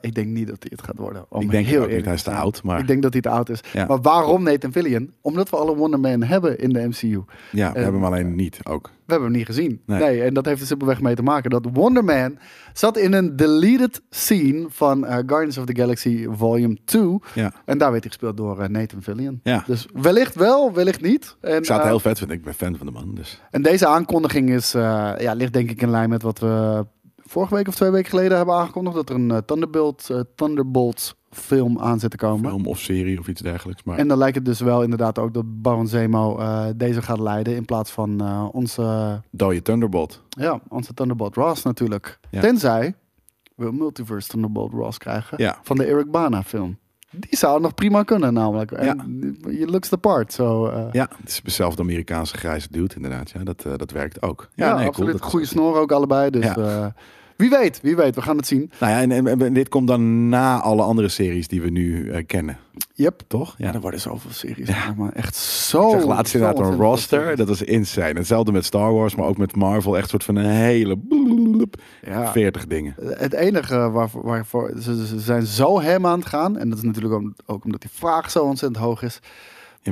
Ik denk niet dat hij het gaat worden. Om Ik denk heel eerlijk hij is te oud, maar- Ik denk dat hij te oud is. Ja. Maar waarom Nathan Fillion? Omdat we alle Wonder Man hebben in de MCU. Ja, we En- hebben hem alleen niet ook. We hebben hem niet gezien. Nee. Nee. en dat heeft er simpelweg mee te maken dat Wonder Man zat in een deleted scene van eh, Guardians of the Galaxy Volume 2. Ja. En daar werd hij gespeeld door eh, Nathan Fillion. Ja. Dus wellicht wel, wellicht niet. En, Ik zou het eh, heel vet vinden. Ik ben fan van de man. Dus. en deze aankondiging is, eh, ja, ligt denk ik in lijn met wat we vorige week of twee weken geleden hebben aangekondigd. Dat er een Thunderbolt, Thunderbolts film aan zit te komen. Film of serie of iets dergelijks. Maar En dan lijkt het dus wel inderdaad ook dat Baron Zemo eh, deze gaat leiden in plaats van eh, onze dode Thunderbolt. Ja, onze Thunderbolt Ross natuurlijk. Ja. Tenzij we een Multiverse Thunderbolt Ross krijgen Ja. van de Eric Bana film. Die zou nog prima kunnen namelijk. En je looks the part. So, eh, Ja, het is dezelfde Amerikaanse grijze dude inderdaad. Ja, dat, dat werkt ook. ja, nee, absoluut. Dat Goede snor ook allebei. Dus Ja. Wie weet, wie weet. We gaan het zien. Nou ja, en, en- en dit komt dan na alle andere series die we nu eh, kennen. Yep. Toch? Ja, Ja. er worden zoveel series. gemaakt, Maar echt zo. Ik zag laatst inderdaad een roster. Dat was insane. Hetzelfde met Star Wars, maar ook met Marvel. Echt soort van een hele... Ja. 40 dingen. Het enige waarvoor, waarvoor ze, ze zijn zo hem aan het gaan. En dat is natuurlijk ook, ook omdat die vraag zo ontzettend hoog is.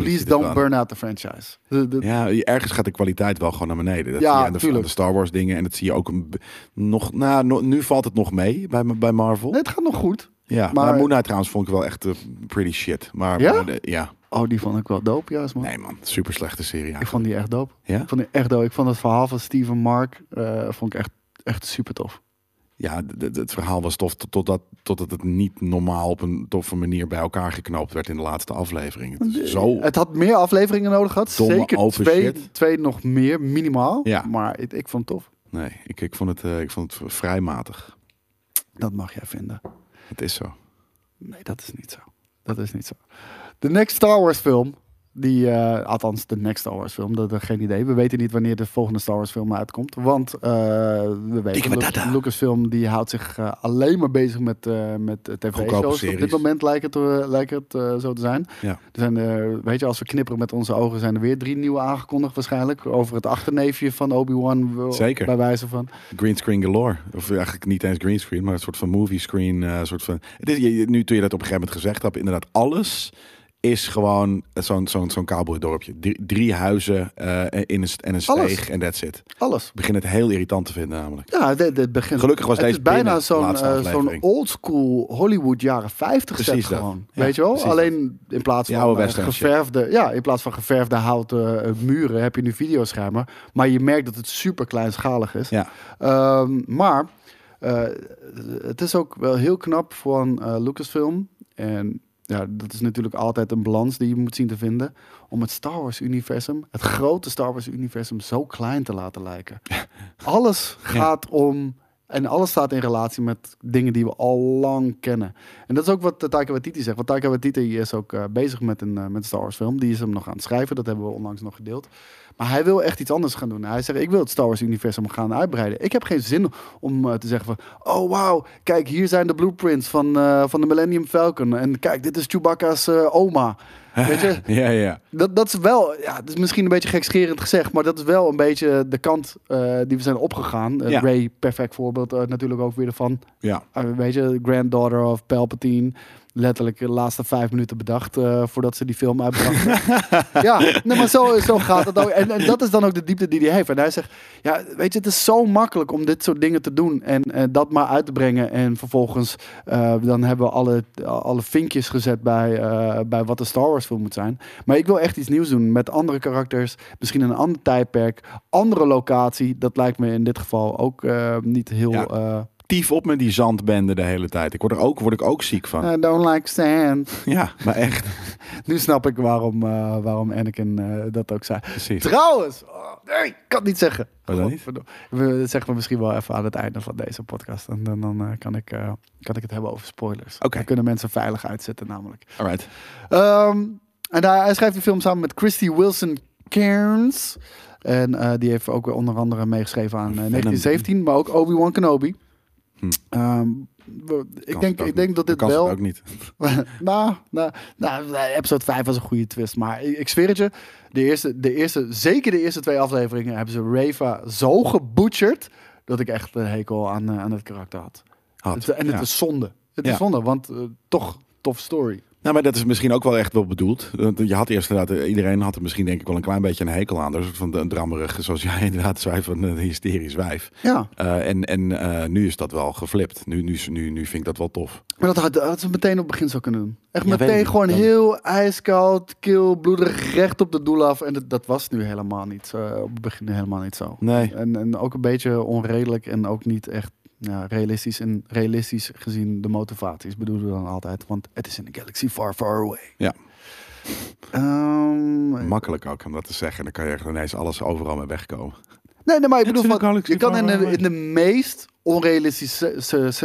Please don't burn out the franchise. De- de- Ja, ergens gaat de kwaliteit wel gewoon naar beneden. Dat Ja, zie je aan de, aan de Star Wars dingen. En dat zie je ook een, nog... Nou, no- nu valt het nog mee bij, bij Marvel. Nee, het gaat nog goed. Ja, maar- maar, Moon Knight trouwens vond ik wel echt eh, pretty shit. Maar, Ja? maar ja. Oh, die vond ik wel dope, juist man. Nee man, super slechte serie. Ik vond die echt dope. Ja? Ik vond die echt dope. Ik vond het verhaal van Steven Mark eh, vond ik echt, echt super tof. Ja, het verhaal was tof tot- totdat, totdat het niet normaal op een toffe manier bij elkaar geknoopt werd in de laatste aflevering. Het is zo... Het had meer afleveringen nodig gehad. Zeker twee, shit. twee nog meer, minimaal. Ja. Maar ik, ik vond het tof. Nee, ik, ik, vond het, eh, ik vond het vrij matig. Dat mag jij vinden. Het is zo. Nee, dat is niet zo. Dat is niet zo. De next Star Wars film. Die, eh, althans, de next Star Wars film. Dat, dat geen idee. We weten niet wanneer de volgende Star Wars film uitkomt. Want eh, we weten, Dikke Lu- patata. Lucasfilm die houdt zich eh, alleen maar bezig met, met tv-shows. Op dit moment lijkt het, lijkt het zo te zijn. Ja. Er zijn, weet je, als we knipperen met onze ogen, zijn er weer drie nieuwe aangekondigd waarschijnlijk. Over het achterneefje van Obi-Wan. Zeker. Bij wijze van. Greenscreen galore. Of eigenlijk niet eens greenscreen, maar een soort van movie screen. soort van... Het is, nu toen je dat op een gegeven moment gezegd hebt, inderdaad alles is gewoon zo'n zo'n zo'n cowboydorpje. Drie, drie huizen eh, in een, en een steeg en that's it. Ik Alles. begin het heel irritant te vinden namelijk. Ja, dit, dit begint. Gelukkig was het deze is bijna de zo'n eh, zo'n oldschool Hollywood jaren 50 set Precies dat. gewoon. Ja, weet je wel? Alleen in plaats van shit. geverfde, ja, in plaats van geverfde houten muren heb je nu videoschermen. Maar je merkt dat het super kleinschalig is. Ja, Ehm, maar het is ook wel heel knap van Lucasfilm. En ja, dat is natuurlijk altijd een balans die je moet zien te vinden. Om het Star Wars-universum, het grote Star Wars-universum, zo klein te laten lijken. Alles gaat om. En alles staat in relatie met dingen die we al lang kennen. En dat is ook wat eh, Taika Waititi zegt. Want Taika Waititi is ook eh, bezig met een, eh, met een Star Wars film. Die is hem nog aan het schrijven. Dat hebben we onlangs nog gedeeld. Maar hij wil echt iets anders gaan doen. Hij zegt, ik wil het Star Wars universum gaan uitbreiden. Ik heb geen zin om eh, te zeggen van... Oh, wauw, kijk, hier zijn de blueprints van, eh, van de Millennium Falcon. En kijk, dit is Chewbacca's eh, oma. Weet je, ja, ja. dat, dat is wel... Ja, het is misschien een beetje gekscherend gezegd... maar dat is wel een beetje de kant die we zijn opgegaan. Ja. Ray, perfect voorbeeld natuurlijk ook weer ervan. ja. Weet je, granddaughter of Palpatine. Letterlijk de laatste vijf minuten bedacht eh, voordat ze die film uitbrachten. ja, nee, maar zo, zo gaat het ook. En, en dat is dan ook de diepte die hij heeft. En hij zegt, ja, weet je, het is zo makkelijk om dit soort dingen te doen. En eh, dat maar uit te brengen. En vervolgens, eh, dan hebben we alle, alle vinkjes gezet bij, bij wat de Star Wars film moet zijn. Maar ik wil echt iets nieuws doen met andere karakters. Misschien een ander tijdperk, andere locatie. Dat lijkt me in dit geval ook niet heel... Ja. Eh, Tief op met die zandbende de hele tijd. Ik word er ook, word ik ook ziek van. I don't like sand. Ja, maar echt. Nu snap ik waarom, eh, waarom Anakin eh, dat ook zei. Precies. Trouwens, oh, nee, ik kan het niet zeggen. Dan niet? We dat zeggen we misschien wel even aan het einde van deze podcast. En dan, dan eh, kan, ik, eh, kan ik het hebben over spoilers. Oké. Dan kunnen mensen veilig uitzetten namelijk. Alright. Ehm, En hij, schrijft die film samen met Christy Wilson Cairns. En eh, die heeft ook weer onder andere meegeschreven aan eh, Venom. 1917, maar ook Obi-Wan Kenobi. Hm. Ehm, ik, Kan denk, ik denk dat dit wel... ook niet. nou, nou, nou, episode 5 was een goede twist. Maar ik, ik zweer het je, de eerste, de eerste, zeker de eerste twee afleveringen hebben ze Reva zo gebutcherd... dat ik echt een hekel aan, eh, aan het karakter had. Had. Het- en het Ja. is zonde. Het Ja. is zonde, want eh, toch tof story. Nou, maar dat is misschien ook wel echt wel bedoeld. Je had eerst inderdaad, eh, iedereen had er misschien denk ik wel een klein beetje een hekel aan. Dus van een drammerig, zoals jij inderdaad zei, van een hysterisch wijf. Ja, Eh, en en eh, nu is dat wel geflipt. Nu, nu, nu, nu vind ik dat wel tof. maar dat had, dat had ze meteen op het begin zo kunnen doen. Echt Ja, meteen gewoon Dan- heel ijskoud, kil, bloederig, recht op de doel af. En dat, dat was nu helemaal niet, op het begin helemaal niet zo. Nee. En, en ook een beetje onredelijk en ook niet echt ja, realistisch. En realistisch gezien de motivaties bedoelen we dan altijd. Want het is in een galaxy far, far away. Ja. Ehm, Makkelijk ook om dat te zeggen. Dan kan je echt ineens alles overal mee wegkomen. nee, nee, maar ik bedoel, van, je kan in de, in de meest onrealistische,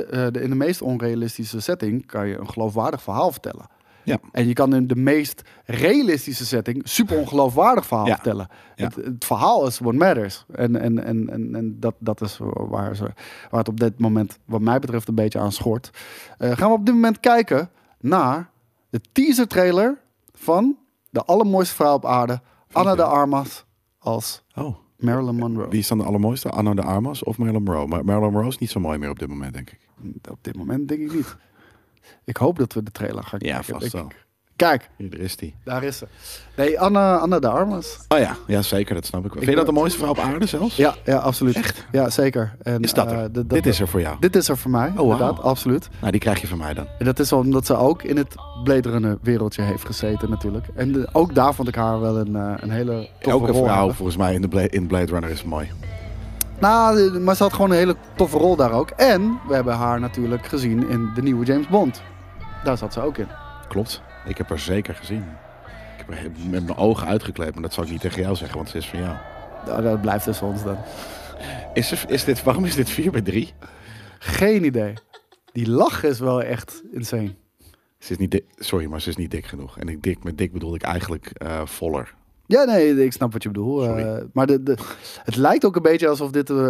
eh, de- in de meest onrealistische setting kan je een geloofwaardig verhaal vertellen. Ja. En je kan in de meest realistische setting super ongeloofwaardig verhaal Ja. vertellen. Ja. Het, het verhaal is what matters. En, en, en, en, en dat, dat is waar, ze, waar het op dit moment, wat mij betreft, een beetje aan schort. Eh, gaan we op dit moment kijken naar de teaser trailer van de allermooiste vrouw op aarde, Anna de Armas, als Oh, Marilyn Monroe. wie is dan de allermooiste? Anna de Armas of Marilyn Monroe? Maar Marilyn Monroe is niet zo mooi meer op dit moment, denk ik. Op dit moment denk ik niet. Ik hoop dat we de trailer gaan Ja, kijken. vast denk wel. ik. Kijk, Hier, daar is die. daar is ze. Nee, Anna, Anna de Armas. Oh ja, ja, zeker. Dat snap ik wel. Vind je dat de mooiste vrouw op aarde zelfs? Ja, ja, absoluut. Echt? Ja, zeker. En, Is dat eh, er? de- dat- Dit is er voor jou. Dit is er voor mij, Oh, inderdaad, absoluut. Nou, die krijg je van mij dan. En dat is omdat ze ook in het Blade Runner wereldje heeft gezeten natuurlijk. En de- ook daar vond ik haar wel een, eh, een hele toffe Elke vrouw volgens mij in de, in Blade Runner is mooi. Nou, de- maar ze had gewoon een hele toffe rol daar ook. En we hebben haar natuurlijk gezien in de nieuwe James Bond. Daar zat ze ook in. Klopt. Ik heb haar zeker gezien. Ik heb haar met mijn ogen uitgekleed, maar dat zal ik niet tegen jou zeggen, want ze is van jou. Nou, dat blijft tussen ons dan. Is er, is dit, waarom is dit 4 bij 3? Geen idee. Die lach is wel echt insane. Ze is niet dik, sorry, maar ze is niet dik genoeg. En ik dik, met dik bedoel ik eigenlijk eh, voller. Ja, nee, ik snap wat je bedoelt. Eh, maar de, de, het lijkt ook een beetje alsof dit eh,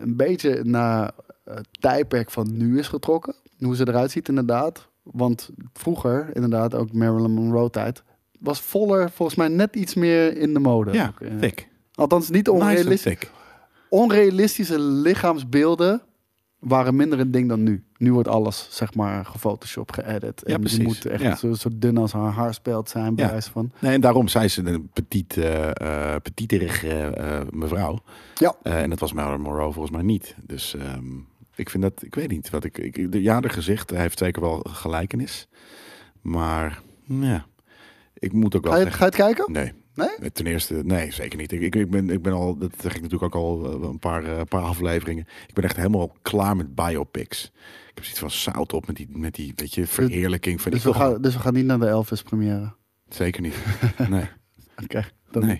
een beetje naar het tijdperk van nu is getrokken. Hoe ze eruit ziet inderdaad. Want vroeger, inderdaad, ook Marilyn Monroe tijd, was voller volgens mij net iets meer in de mode. Ja, Ook, eh. Althans, niet onrealistisch. onrealistische lichaamsbeelden waren minder een ding dan nu. Nu wordt alles, zeg maar, gefotoshopt, geëdit. Ja, en precies. die moet echt Ja. zo, zo dun als haar haarspeld zijn, bij Ja. wijze van. Nee, en daarom zei ze een petit, petiterig eh, mevrouw. Ja. En dat was Marilyn Monroe volgens mij niet. Dus ehm, ik vind dat, ik weet niet. Wat ik, ik, de, ja, de gezicht heeft zeker wel gelijkenis. Maar, ja, ik moet ook wel Ga je, zeggen... ga je het kijken? Nee. Nee? Ten eerste, nee, zeker niet. Ik, ik, ik, ben, ik ben al, dat zeg ik natuurlijk ook al eh, een paar, eh, paar afleveringen. Ik ben echt helemaal klaar met biopics. Ik heb zoiets van zout op met die, met die weet je, verheerlijking van Dus die we, gaan, dus we gaan niet naar de Elvis première. Zeker niet. Nee. Oké, dat Nee.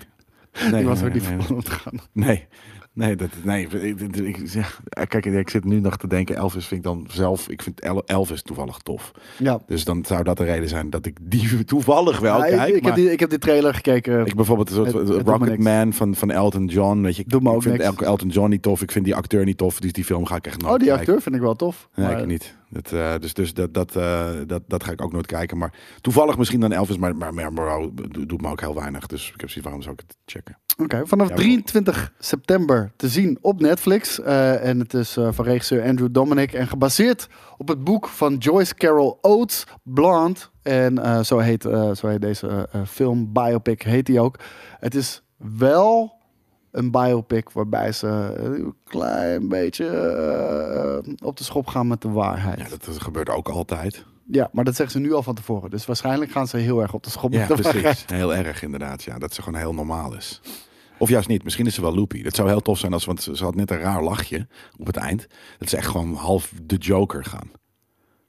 Nee, ik was nee, ook niet nee, van te gaan. Nee, nee, dat, nee. Ik, ik, ik- kijk, ik zit nu nog te denken, Elvis vind ik dan zelf, ik vind El- Elvis toevallig tof. Ja. Dus dan zou dat de reden zijn dat ik die toevallig wel Ja, ik, kijk. ik, maar heb die, ik heb die trailer gekeken. ik bijvoorbeeld een soort Rocket. Man van, van Elton John, weet je. Ik, me ik ook vind. El- Elton John niet tof, ik vind die acteur niet tof, dus die film ga ik echt nooit oh, die kijken. acteur vind ik wel tof. Nee, maar- ik niet. Dat, eh, dus dus dat, dat, eh, dat, dat ga ik ook nooit kijken. Maar toevallig misschien dan Elvis, maar, maar, maar doet me ook heel weinig. Dus ik heb zoiets, waarom zou ik het checken? Oké, vanaf Ja, 23 september te zien op Netflix. Eh, en het is van regisseur Andrew Dominic en gebaseerd op het boek van Joyce Carol Oates, Blonde. En zo, heet, zo heet deze film, biopic heet die ook. Het is wel een biopic waarbij ze een klein beetje eh, op de schop gaan met de waarheid. Ja, Ja, dat, dat gebeurt ook altijd. maar dat zeggen ze nu al van tevoren. Dus waarschijnlijk gaan ze heel erg op de schop Ja, met de waarheid. precies. Heel erg inderdaad. Ja, dat ze gewoon heel normaal is. Of juist niet. Misschien is ze wel loopy. Dat zou heel tof zijn als, want ze ze had net een raar lachje op het eind. Dat ze echt gewoon half de Joker gaan.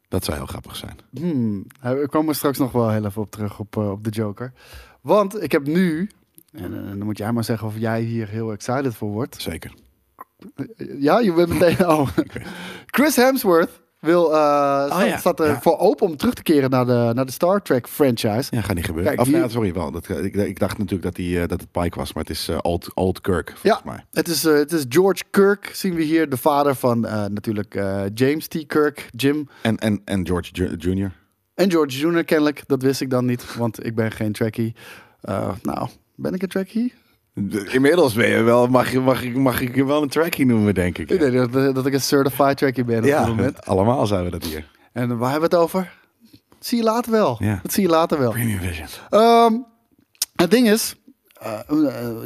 Dat zou heel grappig zijn. Hmm, we komen straks nog wel heel even op terug op, eh, op de Joker. Want ik heb nu, en eh, dan moet jij maar zeggen of jij hier heel excited voor wordt. Zeker. Ja, je bent meteen. Oh. Chris Hemsworth wil, eh, staat, ja, staat er ja. voor open om terug te keren naar de, naar de Star Trek franchise. Ja, gaat niet gebeuren. Kijk, of, hier- ja, sorry, wel. Dat, ik, ik dacht natuurlijk dat, die, eh, dat het Pike was, maar het is Old, Old Kirk, volgens mij. Het is, het is George Kirk, zien we hier, de vader van natuurlijk James T. Kirk, Jim. En, en, en George Jr. En George Jr. kennelijk, dat wist ik dan niet, want ik ben geen Trekkie. Nou, ben ik een Trekkie? Inmiddels ben je wel, mag, je, mag, ik, mag ik je wel een trackie noemen, denk ik. Ik denk dat, dat ik een certified Trekkie ben op dit Ja, moment. allemaal zijn we dat hier. En waar hebben we het over? Dat zie je later wel. Ja. Dat zie je later wel. Premium Vision. Ehm, het ding is,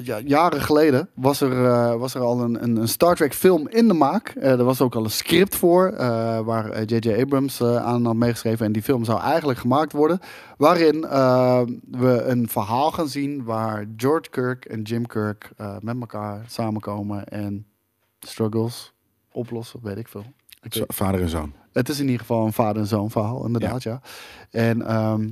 ja, jaren geleden was er, eh, was er al een, een, Star Trek film in de maak. Eh, er was ook al een script voor, eh, waar eh, J.J. Abrams eh, aan had meegeschreven. En die film zou eigenlijk gemaakt worden. Waarin eh, we een verhaal gaan zien waar George Kirk en Jim Kirk eh, met elkaar samenkomen en struggles oplossen, weet ik veel. Ik Zo, weet- Vader en zoon. het is in ieder geval een vader en zoon verhaal, inderdaad, ja. En ehm,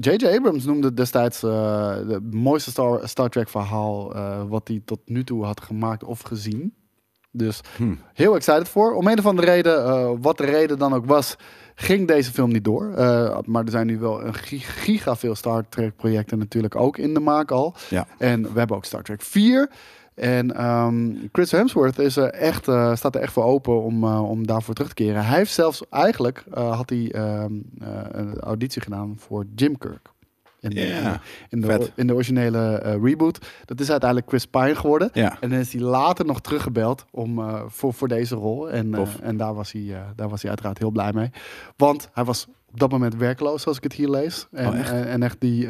J.J. Abrams noemde destijds eh het mooiste Star, Star Trek verhaal eh, wat hij tot nu toe had gemaakt of gezien. Dus Hm. heel excited voor. Om een of andere reden, eh, wat de reden dan ook was, ging deze film niet door. Maar er zijn nu wel een gi- giga veel Star Trek projecten natuurlijk ook in de maak al. Ja. En we hebben ook Star Trek 4. En ehm, Chris Hemsworth is er echt, eh, staat er echt voor open om, eh, om daarvoor terug te keren. Hij heeft zelfs eigenlijk eh, had hij, ehm, eh, een auditie gedaan voor Jim Kirk. In de, in de, in de originele reboot. Dat is uiteindelijk Chris Pine geworden. En dan is hij later nog teruggebeld om, voor, voor deze rol. En, en daar, was hij, daar was hij uiteraard heel blij mee. Want hij was op dat moment werkloos, zoals ik het hier lees. En, Oh, echt? en, en echt die,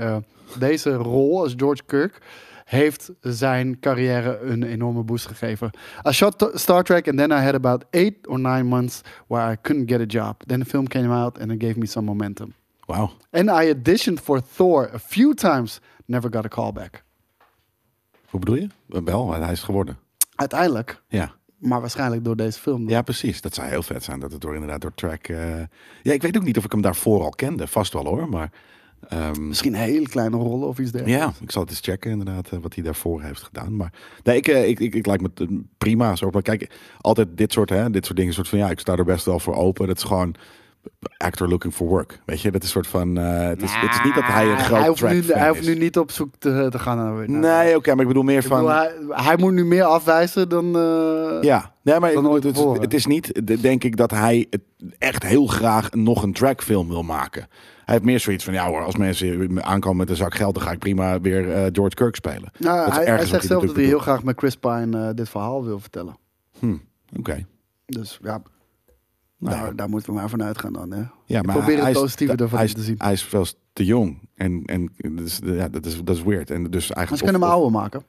deze rol als George Kirk heeft zijn carrière een enorme boost gegeven. I shot Star Trek and then I had about eight or nine months where I couldn't get a job. Then the film came out and it gave me some momentum. Wauw. And I auditioned for Thor a few times, never got a callback. Hoe bedoel je? Wel, hij is geworden. Uiteindelijk, Ja. maar waarschijnlijk door deze film. ja, precies. Dat zou heel vet zijn. Dat het door inderdaad door track... eh, Ja, ik weet ook niet of ik hem daarvoor al kende. Vast wel hoor, maar... ehm, Misschien hele kleine rollen of iets dergelijks. Ja, ik zal het eens checken inderdaad eh, wat hij daarvoor heeft gedaan. Maar nee, ik, eh, ik, ik, ik lijkt me prima. Zo. Maar kijk, altijd dit soort, hè, dit soort dingen, soort van ja, ik sta er best wel voor open. Dat is gewoon actor looking for work. Weet je, dat is soort van. eh, het, is, het is niet dat hij een groot hij hoeft, track nu, fan hij hoeft nu niet op zoek te, te gaan naar. Nee, oké, maar ik bedoel meer Ik bedoel, van. hij, hij moet nu meer afwijzen dan. eh, ja, nee, maar ik het, het is niet, de- denk ik, dat hij het echt heel graag nog een trackfilm wil maken. Hij heeft meer zoiets van, ja hoor, als mensen aankomen met een zak geld, dan ga ik prima weer eh, George Kirk spelen. Nou, hij, zegt zelf dat hij heel graag met Chris Pine dit verhaal wil vertellen. Hm, Oké. Dus ja, Nou, daar, daar moeten we maar vanuit gaan dan. Hè. Ja, maar probeer het is- positieve hij ervan is, te zien. Hij is veel te jong. En, en dus, ja, dat, is, dat is weird. En dus Maar eigenlijk ze kunnen hem ouder maken.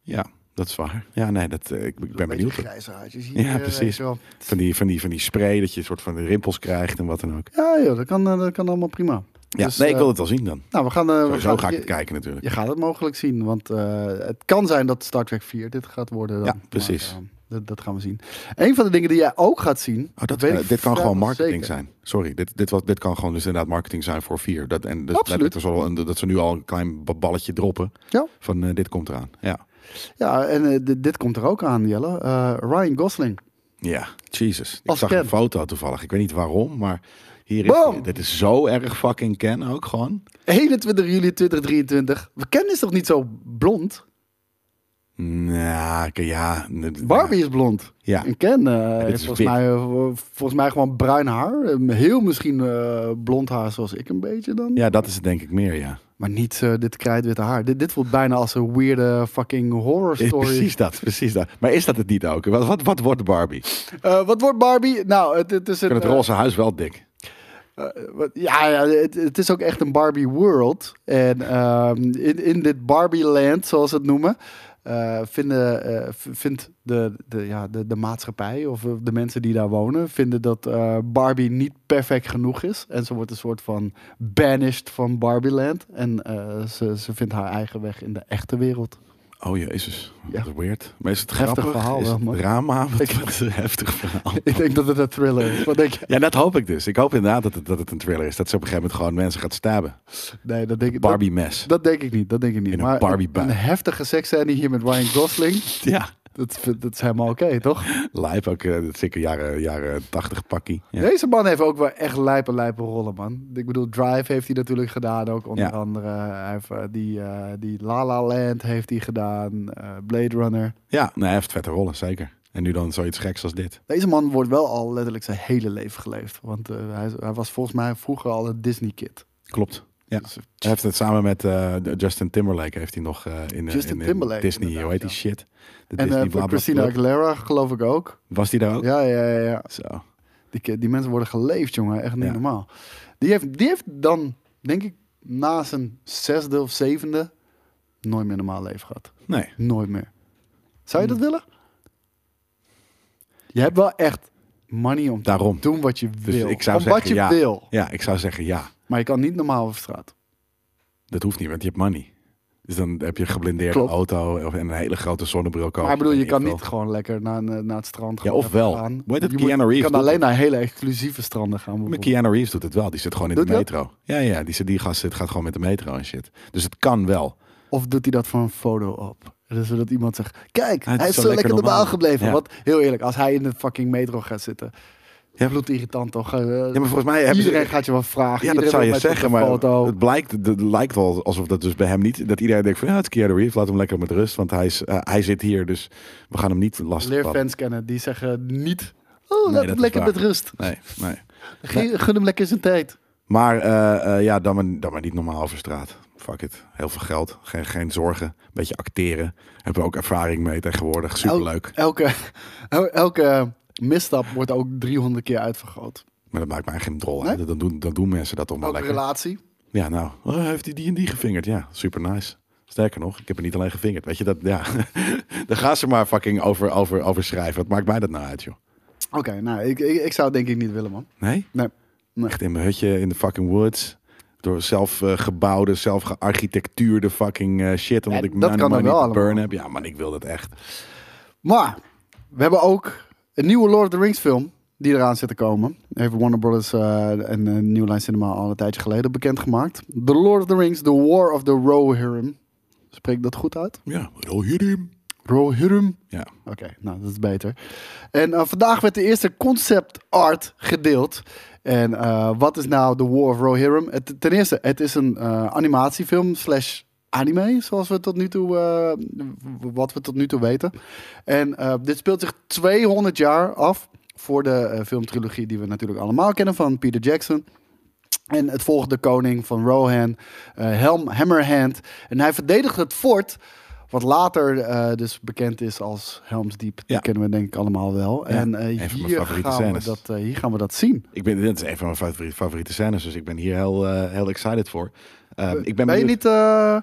Ja, dat is waar. Ja, nee, dat, eh, ik, ik ben benieuwd. Grijze haartjes Ja, hier, eh, precies. wel. Van die, van, die, van die spray, dat je een soort van rimpels krijgt en wat dan ook. Ja, joh, dat, kan, eh, dat kan allemaal prima. Ja, Dus, nee, ik eh, wil het wel zien dan. Nou, we gaan... eh, we gaan ga ik je- het kijken natuurlijk. Je gaat het mogelijk zien, want het kan zijn dat Star Trek 4 dit gaat worden. Dan. Ja, precies. Maar, eh, dat, dat gaan we zien. Een van de dingen die jij ook gaat zien. Oh, dat, weet eh, ik dit kan gewoon marketing zeker. zijn. Sorry, dit, dit, was, dit kan gewoon dus inderdaad marketing zijn voor vier. Dat, en dus, Absoluut. Dat, is al een, dat ze nu al een klein ba- balletje droppen Ja. van eh, dit komt eraan. Ja, Ja, en eh, dit, dit komt er ook aan, Jelle. Ryan Gosling. ja Jesus. Ik Als zag Ken. een foto toevallig. Ik weet niet waarom, maar hier is dit is zo erg fucking Ken ook gewoon. 21 juli 2023. We kennen is toch niet zo blond? Ik- ja. Barbie is blond. Ja. En Ken heeft is volgens wit. mij, eh, volgens mij gewoon bruin haar. Eh, Heel misschien eh, blond haar zoals ik een beetje dan. Ja, dat is het denk ik meer, ja. Maar niet dit krijtwitte haar. Dit, dit voelt bijna als een weirde fucking horror story. Precies dat, precies dat. Maar is dat het niet ook? Wat, wat, wat wordt Barbie? Ik wat wordt Barbie? Nou, het, het is het eh, roze huis wel dik. wat- ja, ja het, het is ook echt een Barbie world. En ehm, in, in dit Barbie land, zoals ze het noemen... eh, vinden, eh, vindt de, de, ja, de, de maatschappij of eh, de mensen die daar wonen... vinden dat Barbie niet perfect genoeg is. En ze wordt een soort van banished van Barbie land. En ze, ze vindt haar eigen weg in de echte wereld. Oh jezus, Ja. dat is weird. Maar is het Heftig grappig? verhaal is wel, man. drama? Wat, wat is een heftig verhaal. Ik denk dat het een thriller is. Wat denk je? Ja, dat hoop ik dus. Ik hoop inderdaad dat het, dat het een thriller is. Dat ze op een gegeven moment gewoon mensen gaat stabben. Nee, dat denk ik Barbie mes. Dat, dat denk ik niet. Dat denk ik niet. In een maar Barbie een, buik. een heftige seksscène hier met Ryan Gosling. Ja. Dat, is- dat is helemaal oké, toch? Lijp ook, eh, dat zeker jaren, jaren 80 pakkie. Ja. Deze man heeft ook wel echt lijpe, lijpe rollen, man. Ik bedoel, Drive heeft hij natuurlijk gedaan ook, onder Ja. andere. Hij heeft eh, die, eh, die La La Land heeft hij gedaan, eh, Blade Runner. Ja, nee, hij heeft vette rollen, zeker. En nu dan zoiets geks als dit. Deze man wordt wel al letterlijk zijn hele leven geleefd. Want eh, hij, hij was volgens mij vroeger al een Disney-kid. Klopt. Ja. Dus, eh, Hij heeft het samen met eh, Justin Timberlake heeft hij nog eh, in, eh, Justin in, in Timberlake, Disney, hoe heet die shit? En bla Christina. Aguilera geloof ik ook. Was die daar ook? Ja, ja, ja. ja. Zo. Die, die mensen worden geleefd, jongen. Echt niet Ja. normaal. Die heeft, die heeft dan, denk ik, na zijn zesde of zevende... nooit meer normaal leven gehad. Nee. Nooit meer. Zou je dat willen? Je hebt wel echt money om te Daarom. doen wat je Dus wil. ik zou om zeggen wat je ja. wil. Ja, ik zou zeggen ja. Maar je kan niet normaal over straat. Dat hoeft niet, want je hebt money. Dus dan heb je een geblindeerde Klopt. auto of en een hele grote zonnebril kopen. maar ik bedoel, je kan niet gewoon lekker naar, naar het strand Ja, gewoon of wel. gaan. Heet het? Je Keanu je kan alleen naar hele exclusieve stranden gaan. Maar. Keanu Reeves doet het wel. Die zit gewoon in Doet de dat? metro. Ja, ja. Die, zit- die gast zit, gaat gewoon met de metro en shit. Dus het kan wel. Of doet hij dat voor een foto op? Dus zodat iemand zegt, kijk, hij is zo lekker lekker normaal normaal. gebleven. Ja. Wat, heel eerlijk, als hij in de fucking metro gaat zitten. Ja, bloedirritant toch? Eh, Ja, maar volgens mij hebben ze- iedereen gaat je wel vragen. Ja, dat iedereen zou je zeggen, maar foto. het blijkt, het lijkt wel alsof dat dus bij hem niet, dat iedereen denkt van ja, het is Keanu Reeves, laat hem lekker met rust, want hij, is, eh, hij zit hier, dus we gaan hem niet lastig Leer vallen. fans kennen, die zeggen niet, oh, Nee, laat hem lekker met rust. Nee, nee. Gun hem lekker zijn tijd. Maar eh, ja, dan maar, dan maar niet normaal over straat. Fuck it. Heel veel geld, geen, geen zorgen, beetje acteren. Heb er ook ervaring mee tegenwoordig, superleuk. Elke, el- elke misstap wordt ook 300 keer uitvergroot. Maar dat maakt mij geen drol. Nee? Dan, doen, dan doen mensen dat toch maar lekker. relatie. Ja, nou, oh, heeft hij die en die gevingerd? Ja, super nice. Sterker nog, ik heb er niet alleen gevingerd. Weet je dat? Ja, daar gaan ze maar fucking over, over, over schrijven. Wat maakt mij dat nou uit, joh? Oké, nou, ik, ik, ik zou het denk ik niet willen, man. Nee? Nee. nee. Echt in mijn hutje in de fucking woods. Door zelf eh, gebouwde, zelf gearchitectuurde fucking eh, shit. Omdat Ja, ik dat mijn kan wel burn heb. Ja, man, ik wil dat echt. Maar we hebben ook een nieuwe Lord of the Rings film die eraan zit te komen. Heeft Warner Brothers en uh, New Line Cinema al een tijdje geleden bekendgemaakt. The Lord of the Rings, The War of the Rohirrim. Spreek dat goed uit? Ja, Rohirrim. Rohirrim. Ja. Oké, nou dat is beter. En eh, vandaag werd de eerste concept art gedeeld. En eh, wat is nou The War of Rohirrim? Het, ten eerste, het is een eh, animatiefilm slash anime, zoals we tot nu toe, eh, wat we tot nu toe weten. En eh, dit speelt zich 200 jaar af voor de eh, filmtrilogie die we natuurlijk allemaal kennen van Peter Jackson. En het volgt de koning van Rohan, Helm Hammerhand. En hij verdedigt het fort, wat later dus bekend is als Helm's Deep. Die Ja. kennen we denk ik allemaal wel. Ja, en hier, favoriete gaan we dat, hier gaan we dat zien. Ik ben, dit is een van mijn favoriete, favoriete scènes, dus ik ben hier heel, heel excited voor. Ehm, ik ben ben je niet eh, eh,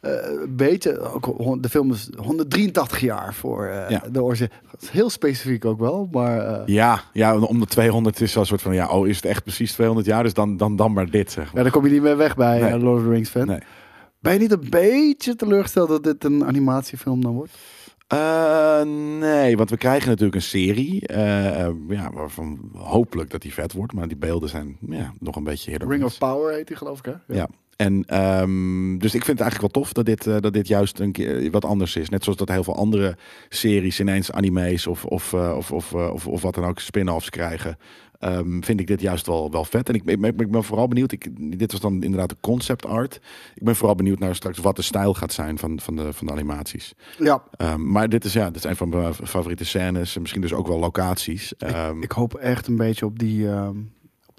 een beetje... Ook, de film is 183 jaar voor eh, Ja. de origine. Heel specifiek ook wel, maar... eh, Ja, ja, om de 200 is zo'n soort van, ja, oh, is het echt precies 200 jaar? Dus dan, dan, dan maar dit, zeg Ja, daar kom je niet meer weg bij Nee. eh, Lord of the Rings fan. Nee. Ben je niet een beetje teleurgesteld dat dit een animatiefilm dan wordt? Eh, nee, want we krijgen natuurlijk een serie, eh, eh, ja, waarvan hopelijk dat die vet wordt, maar die beelden zijn ja, nog een beetje or Ring of Power heet die geloof ik, hè? Ja. En ehm, dus ik vind het eigenlijk wel tof dat dit, eh, dat dit juist een keer wat anders is. Net zoals dat heel veel andere series ineens anime's of, of, eh, of, of, eh, of, of wat dan ook spin-offs krijgen. Ehm, vind ik dit juist wel, wel vet. En ik, ik, ben- ik ben vooral benieuwd. Ik, dit was dan inderdaad de concept art. Ik ben vooral benieuwd naar straks wat de stijl gaat zijn van, van, de, van de animaties. Ja, Ehm, maar dit is, ja, dit is een van mijn favoriete scènes. En misschien dus ook wel locaties. Ehm, ik hoop echt een beetje op die, ehm,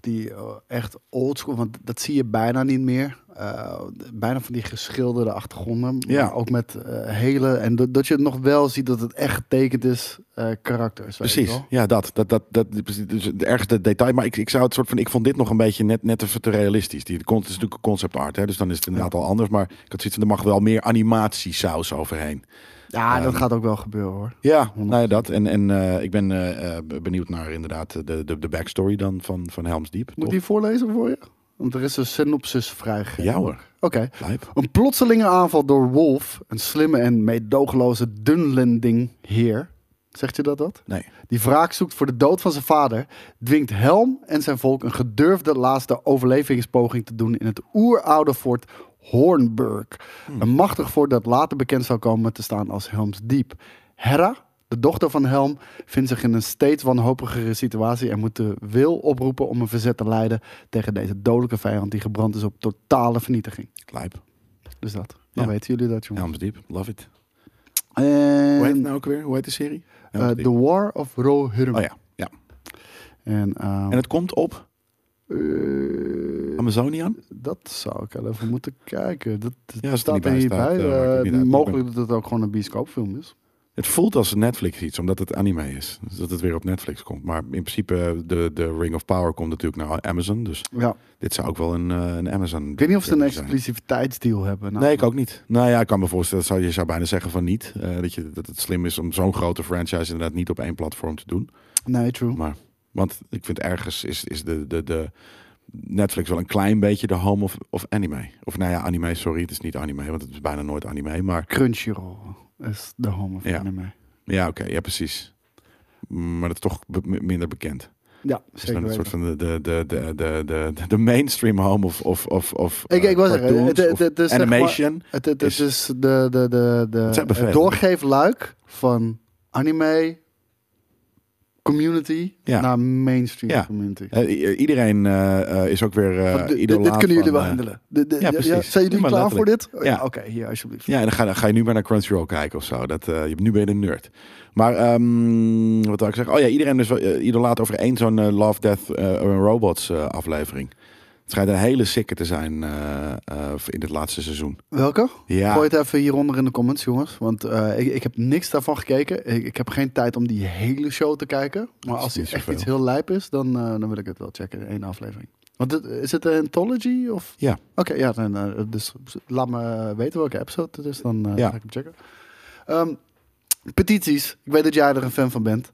die eh, echt oldschool, want dat zie je bijna niet meer. Eh, bijna van die geschilderde achtergronden. Maar Ja. ook met eh, hele, en dat, dat je nog wel ziet dat het echt getekend is, eh karakters. je Precies, ja, dat. dat, dat, dat dus het ergste detail. Maar ik, ik zou het soort van. Ik vond dit nog een beetje net, net even te realistisch. Die, het is natuurlijk een concept art, hè, dus dan is het inderdaad al anders. Maar ik had zoiets van: er mag wel meer animatiesaus overheen. Ja, dat gaat ook wel gebeuren hoor. Ja, nou ja, dat. En, en eh, ik ben eh, eh, benieuwd naar inderdaad de, de, de backstory dan van, van Helm's Deep. Moet die voorlezen voor je? Want er is een synopsis vrijgegeven. Ja hoor, Oké. Een plotselinge aanval door Wolf, een slimme en meedogenloze Dunlending heer. Zegt je dat dat? Nee. Die wraak zoekt voor de dood van zijn vader, dwingt Helm en zijn volk een gedurfde laatste overlevingspoging te doen in het oeroude fort Hornburg. Een machtig fort dat later bekend zou komen te staan als Helm's Diep. Hera, de dochter van Helm, vindt zich in een steeds wanhopigere situatie en moet de wil oproepen om een verzet te leiden tegen deze dodelijke vijand die gebrand is op totale vernietiging. Lijp. Dus dat. Dan Ja. weten jullie dat, jongen. Helm's Deep. Love it. En, Hoe heet het nou ook weer? Hoe heet de serie? eh, The. War of Rohirrim. Oh ja. ja. En, ehm, En het komt op eh, Amazonian? dat zou ik wel even moeten kijken. Dat, Ja, staat er er niet niet bij bij. staat, eh, Eh, mogelijk dat het ook gewoon een bioscoopfilm is. Het voelt als Netflix iets, omdat het anime is. Dus dat het weer op Netflix komt. Maar in principe, de, de Ring of Power komt natuurlijk naar Amazon. Dus Ja. dit zou ook wel een, eh, een Amazon... Ik weet niet of ze een exclusiviteitsdeal hebben. Nou, Nee, ik ook niet. Nou ja, ik kan me voorstellen, zou, je zou bijna zeggen van niet. eh, dat, je, dat het slim is om zo'n grote franchise inderdaad niet op één platform te doen. Nee, true. Maar, want ik vind ergens is, is de, de, de Netflix wel een klein beetje de home of, of anime. Of nou ja, anime, sorry, het is niet anime, want het is bijna nooit anime. Maar Crunchyroll is de home of Ja. anime. ja, oké, ja precies. Maar dat is toch minder bekend. Ja, zeker een soort van de, de, de, de, de, de, de mainstream home of, of, of, of Ik, eh, ik was zeggen, cartoons het, animation. het, is- de, de, de, de, Het doorgeefluik van anime community Ja. naar mainstream Ja. community. Eh, i- iedereen eh, eh, is ook weer eh dit- kunnen jullie van, wel eh, handelen. De- de- ja, ja, zijn jullie klaar voor dit? Oh, ja. Oké, hier alsjeblieft. Ja, en dan ga, dan ga je nu maar naar Crunchyroll kijken of zo. Dat, eh, je, nu ben je een nerd. Maar ehm, wat wil ik zeggen? Oh ja, iedereen is wel idolaat over één zo'n eh, Love, Death eh, Robots eh, aflevering. Het schijnt een hele sikke te zijn eh, eh, in het laatste seizoen. Welke? Ja, Gooi het even hieronder in de comments, jongens. Want eh, ik, ik heb niks daarvan gekeken. Ik, ik heb geen tijd om die hele show te kijken. Maar als niet echt iets heel lijp is, dan, dan wil ik het wel checken. Eén aflevering. Want het, is het een anthology? Of? Ja. Oké, ja. Dan, dus laat me weten welke episode het is. Dan Ja. ga ik hem checken. Ehm, petities. Ik weet dat jij er een fan van bent.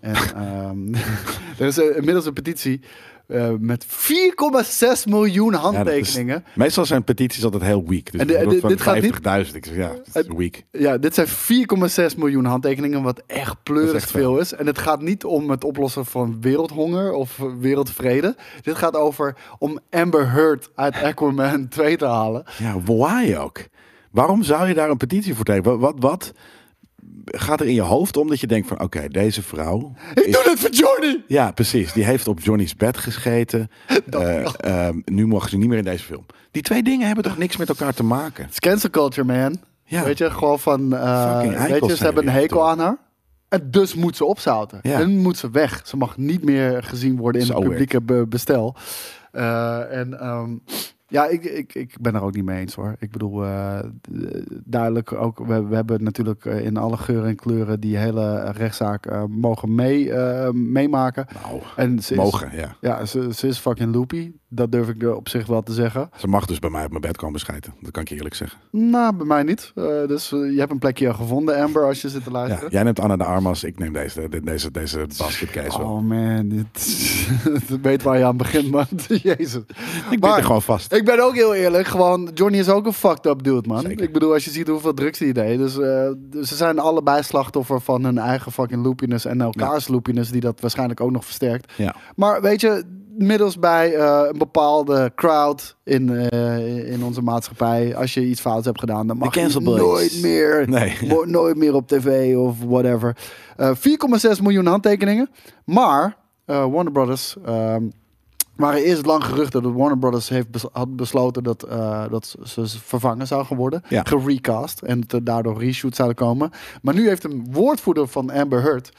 En ehm, er is inmiddels een petitie eh, met 4,6 miljoen handtekeningen. meestal zijn petities altijd heel weak. Dus En de- dit- dit gaat niet- 50.000. Ik zeg, ja, het is weak. Ja, dit zijn 4,6 miljoen handtekeningen, wat echt pleurig veel is. En het gaat niet om het oplossen van wereldhonger of wereldvrede. Dit gaat over om Amber Heard uit Aquaman 2 te halen. Ja, why ook? Waarom zou je daar een petitie voor tekenen? Wat, wat, wat gaat er in je hoofd om dat je denkt van... Oké, deze vrouw... Ik is- doe dit voor Johnny! Ja, precies. Die heeft op Johnny's bed gescheten. Eh, ehm, nu mogen ze niet meer in deze film. Die twee dingen hebben toch niks met elkaar te maken? Het is cancel culture, man. Ja. Weet je, gewoon van... eh, weet je, ze hebben een hekel aan haar. En dus moet ze opzouten. Ja. En moet ze weg. Ze mag niet meer gezien worden in Zo het publieke be- bestel. Eh, en ehm, ja, ik, ik, ik ben er ook niet mee eens hoor. Ik bedoel, eh, duidelijk ook, we, we hebben natuurlijk eh, in alle geuren en kleuren die hele rechtszaak eh, mogen mee, meemaken. Nou, En ze is, mogen, ja. Ja, ze, ze is fucking loopy. Dat durf ik op zich wel te zeggen. Ze mag dus bij mij op mijn bed komen schijten. Dat kan ik je eerlijk zeggen. Nou, bij mij niet. Eh, dus eh, je hebt een plekje gevonden, Amber, als je zit te Ja, luisteren. jij neemt Anna de Armas, ik neem deze, de- deze, deze basketcase wel. Oh man, dit, ik weet waar je aan begint, man. Jezus. ik ben er gewoon vast. Ik ben ook heel eerlijk, gewoon, Johnny is ook een fucked up dude, man. Zeker. Ik bedoel, als je ziet hoeveel drugs hij deed. Dus eh, dus ze zijn allebei slachtoffer van hun eigen fucking loopiness en elkaars loopiness, die dat waarschijnlijk ook nog versterkt. Ja. Maar weet je, middels bij eh, een bepaalde crowd in, eh, in onze maatschappij, als je iets fouts hebt gedaan, dan mag je nooit meer, Nee. nooit meer op tv of whatever. Eh 4,6 miljoen handtekeningen. Maar eh, Warner Brothers ehm, waren eerst lang geruchten dat Warner Brothers heeft bes- had besloten dat, eh, dat ze vervangen zou worden. Ja. Gerecast. En dat er daardoor reshoots zouden komen. Maar nu heeft een woordvoerder van Amber Heard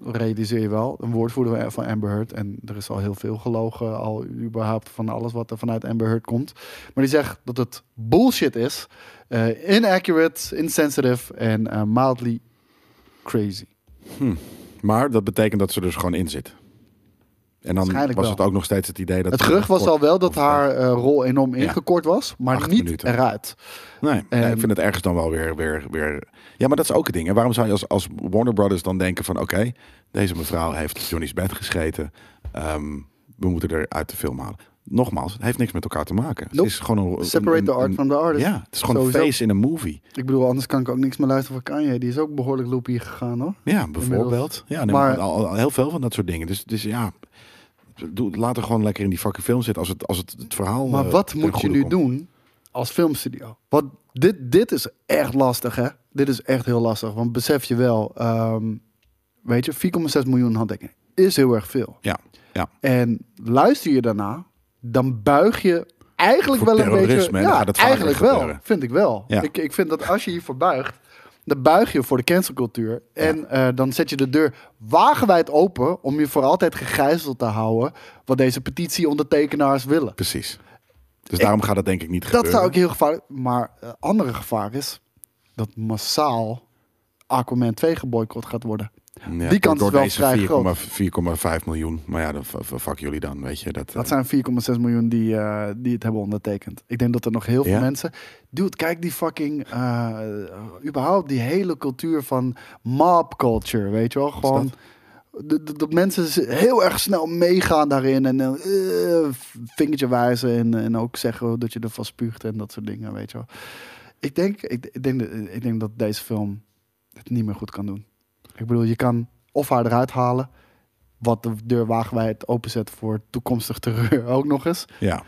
realiseer je wel, een woordvoerder van Amber Heard. En er is al heel veel gelogen, al überhaupt van alles wat er vanuit Amber Heard komt. Maar die zegt dat het bullshit is, eh, inaccurate, insensitive en eh, mildly crazy. Maar dat betekent dat ze dus gewoon in zit. En dan was wel. het ook nog steeds het idee dat... Het gerucht was al wel dat haar eh, rol enorm ja. ingekort was, maar niet minuten. eruit. Nee, ik vind het ergens dan wel weer, weer, weer... Ja, maar dat is ook het ding. En waarom zou je als, als Warner Brothers dan denken van... Oké, deze mevrouw heeft Johnny's bed gescheten. Ehm, we moeten er uit de film halen. Nogmaals, het heeft niks met elkaar te maken. Nope. Het is gewoon een... Separate een- the art from the artist. Ja, het is gewoon Sowieso. een face in een movie. Ik bedoel, anders kan ik ook niks meer luisteren van Kanye. Die is ook behoorlijk loopy gegaan hoor. Ja, bijvoorbeeld. Ja, nee, Maar- maar, al, al heel veel van dat soort dingen. Dus, dus ja, doe, laat er gewoon lekker in die fucking film zitten als het, als het, het verhaal... Maar eh, wat moet je nu komt. doen als filmstudio. Want dit, dit is echt lastig, hè? Dit is echt heel lastig. Want besef je wel, ehm, weet je, 4,6 miljoen handtekeningen is heel erg veel. Ja, ja. En luister je daarna, dan buig je eigenlijk Voor wel een beetje. Ja, vaker eigenlijk wel. gebeuren. Vind ik wel. Ja. Ik, ik vind dat als je hiervoor buigt, dan buig je voor de cancelcultuur. En eh, dan zet je de deur wagenwijd open om je voor altijd gegijzeld te houden wat deze petitieondertekenaars willen. precies. Dus daarom gaat het denk ik niet Dat gebeuren. zou ik heel gevaarlijk. Maar uh, andere gevaar is dat massaal Aquaman 2 geboycott gaat worden. Ja, die kans door is wel vrij 4,5 groot. 4,5 miljoen. Maar ja, dan fuck jullie dan, weet je. Dat, Dat eh, zijn 4,6 miljoen die, eh, die het hebben ondertekend. Ik denk dat er nog heel veel Ja? mensen. Dude, kijk die fucking. eh, überhaupt die hele cultuur van mob culture, weet je wel? Gewoon. Dat, mensen heel erg snel meegaan daarin en eh, vingertje wijzen en, en ook zeggen dat je ervan spuugt en dat soort dingen, weet je wel. Ik denk, ik, ik, denk, ik denk dat deze film het niet meer goed kan doen. Ik bedoel, je kan of haar eruit halen, wat de deur wagenwijd openzet voor toekomstig terreur ook nog eens. ja,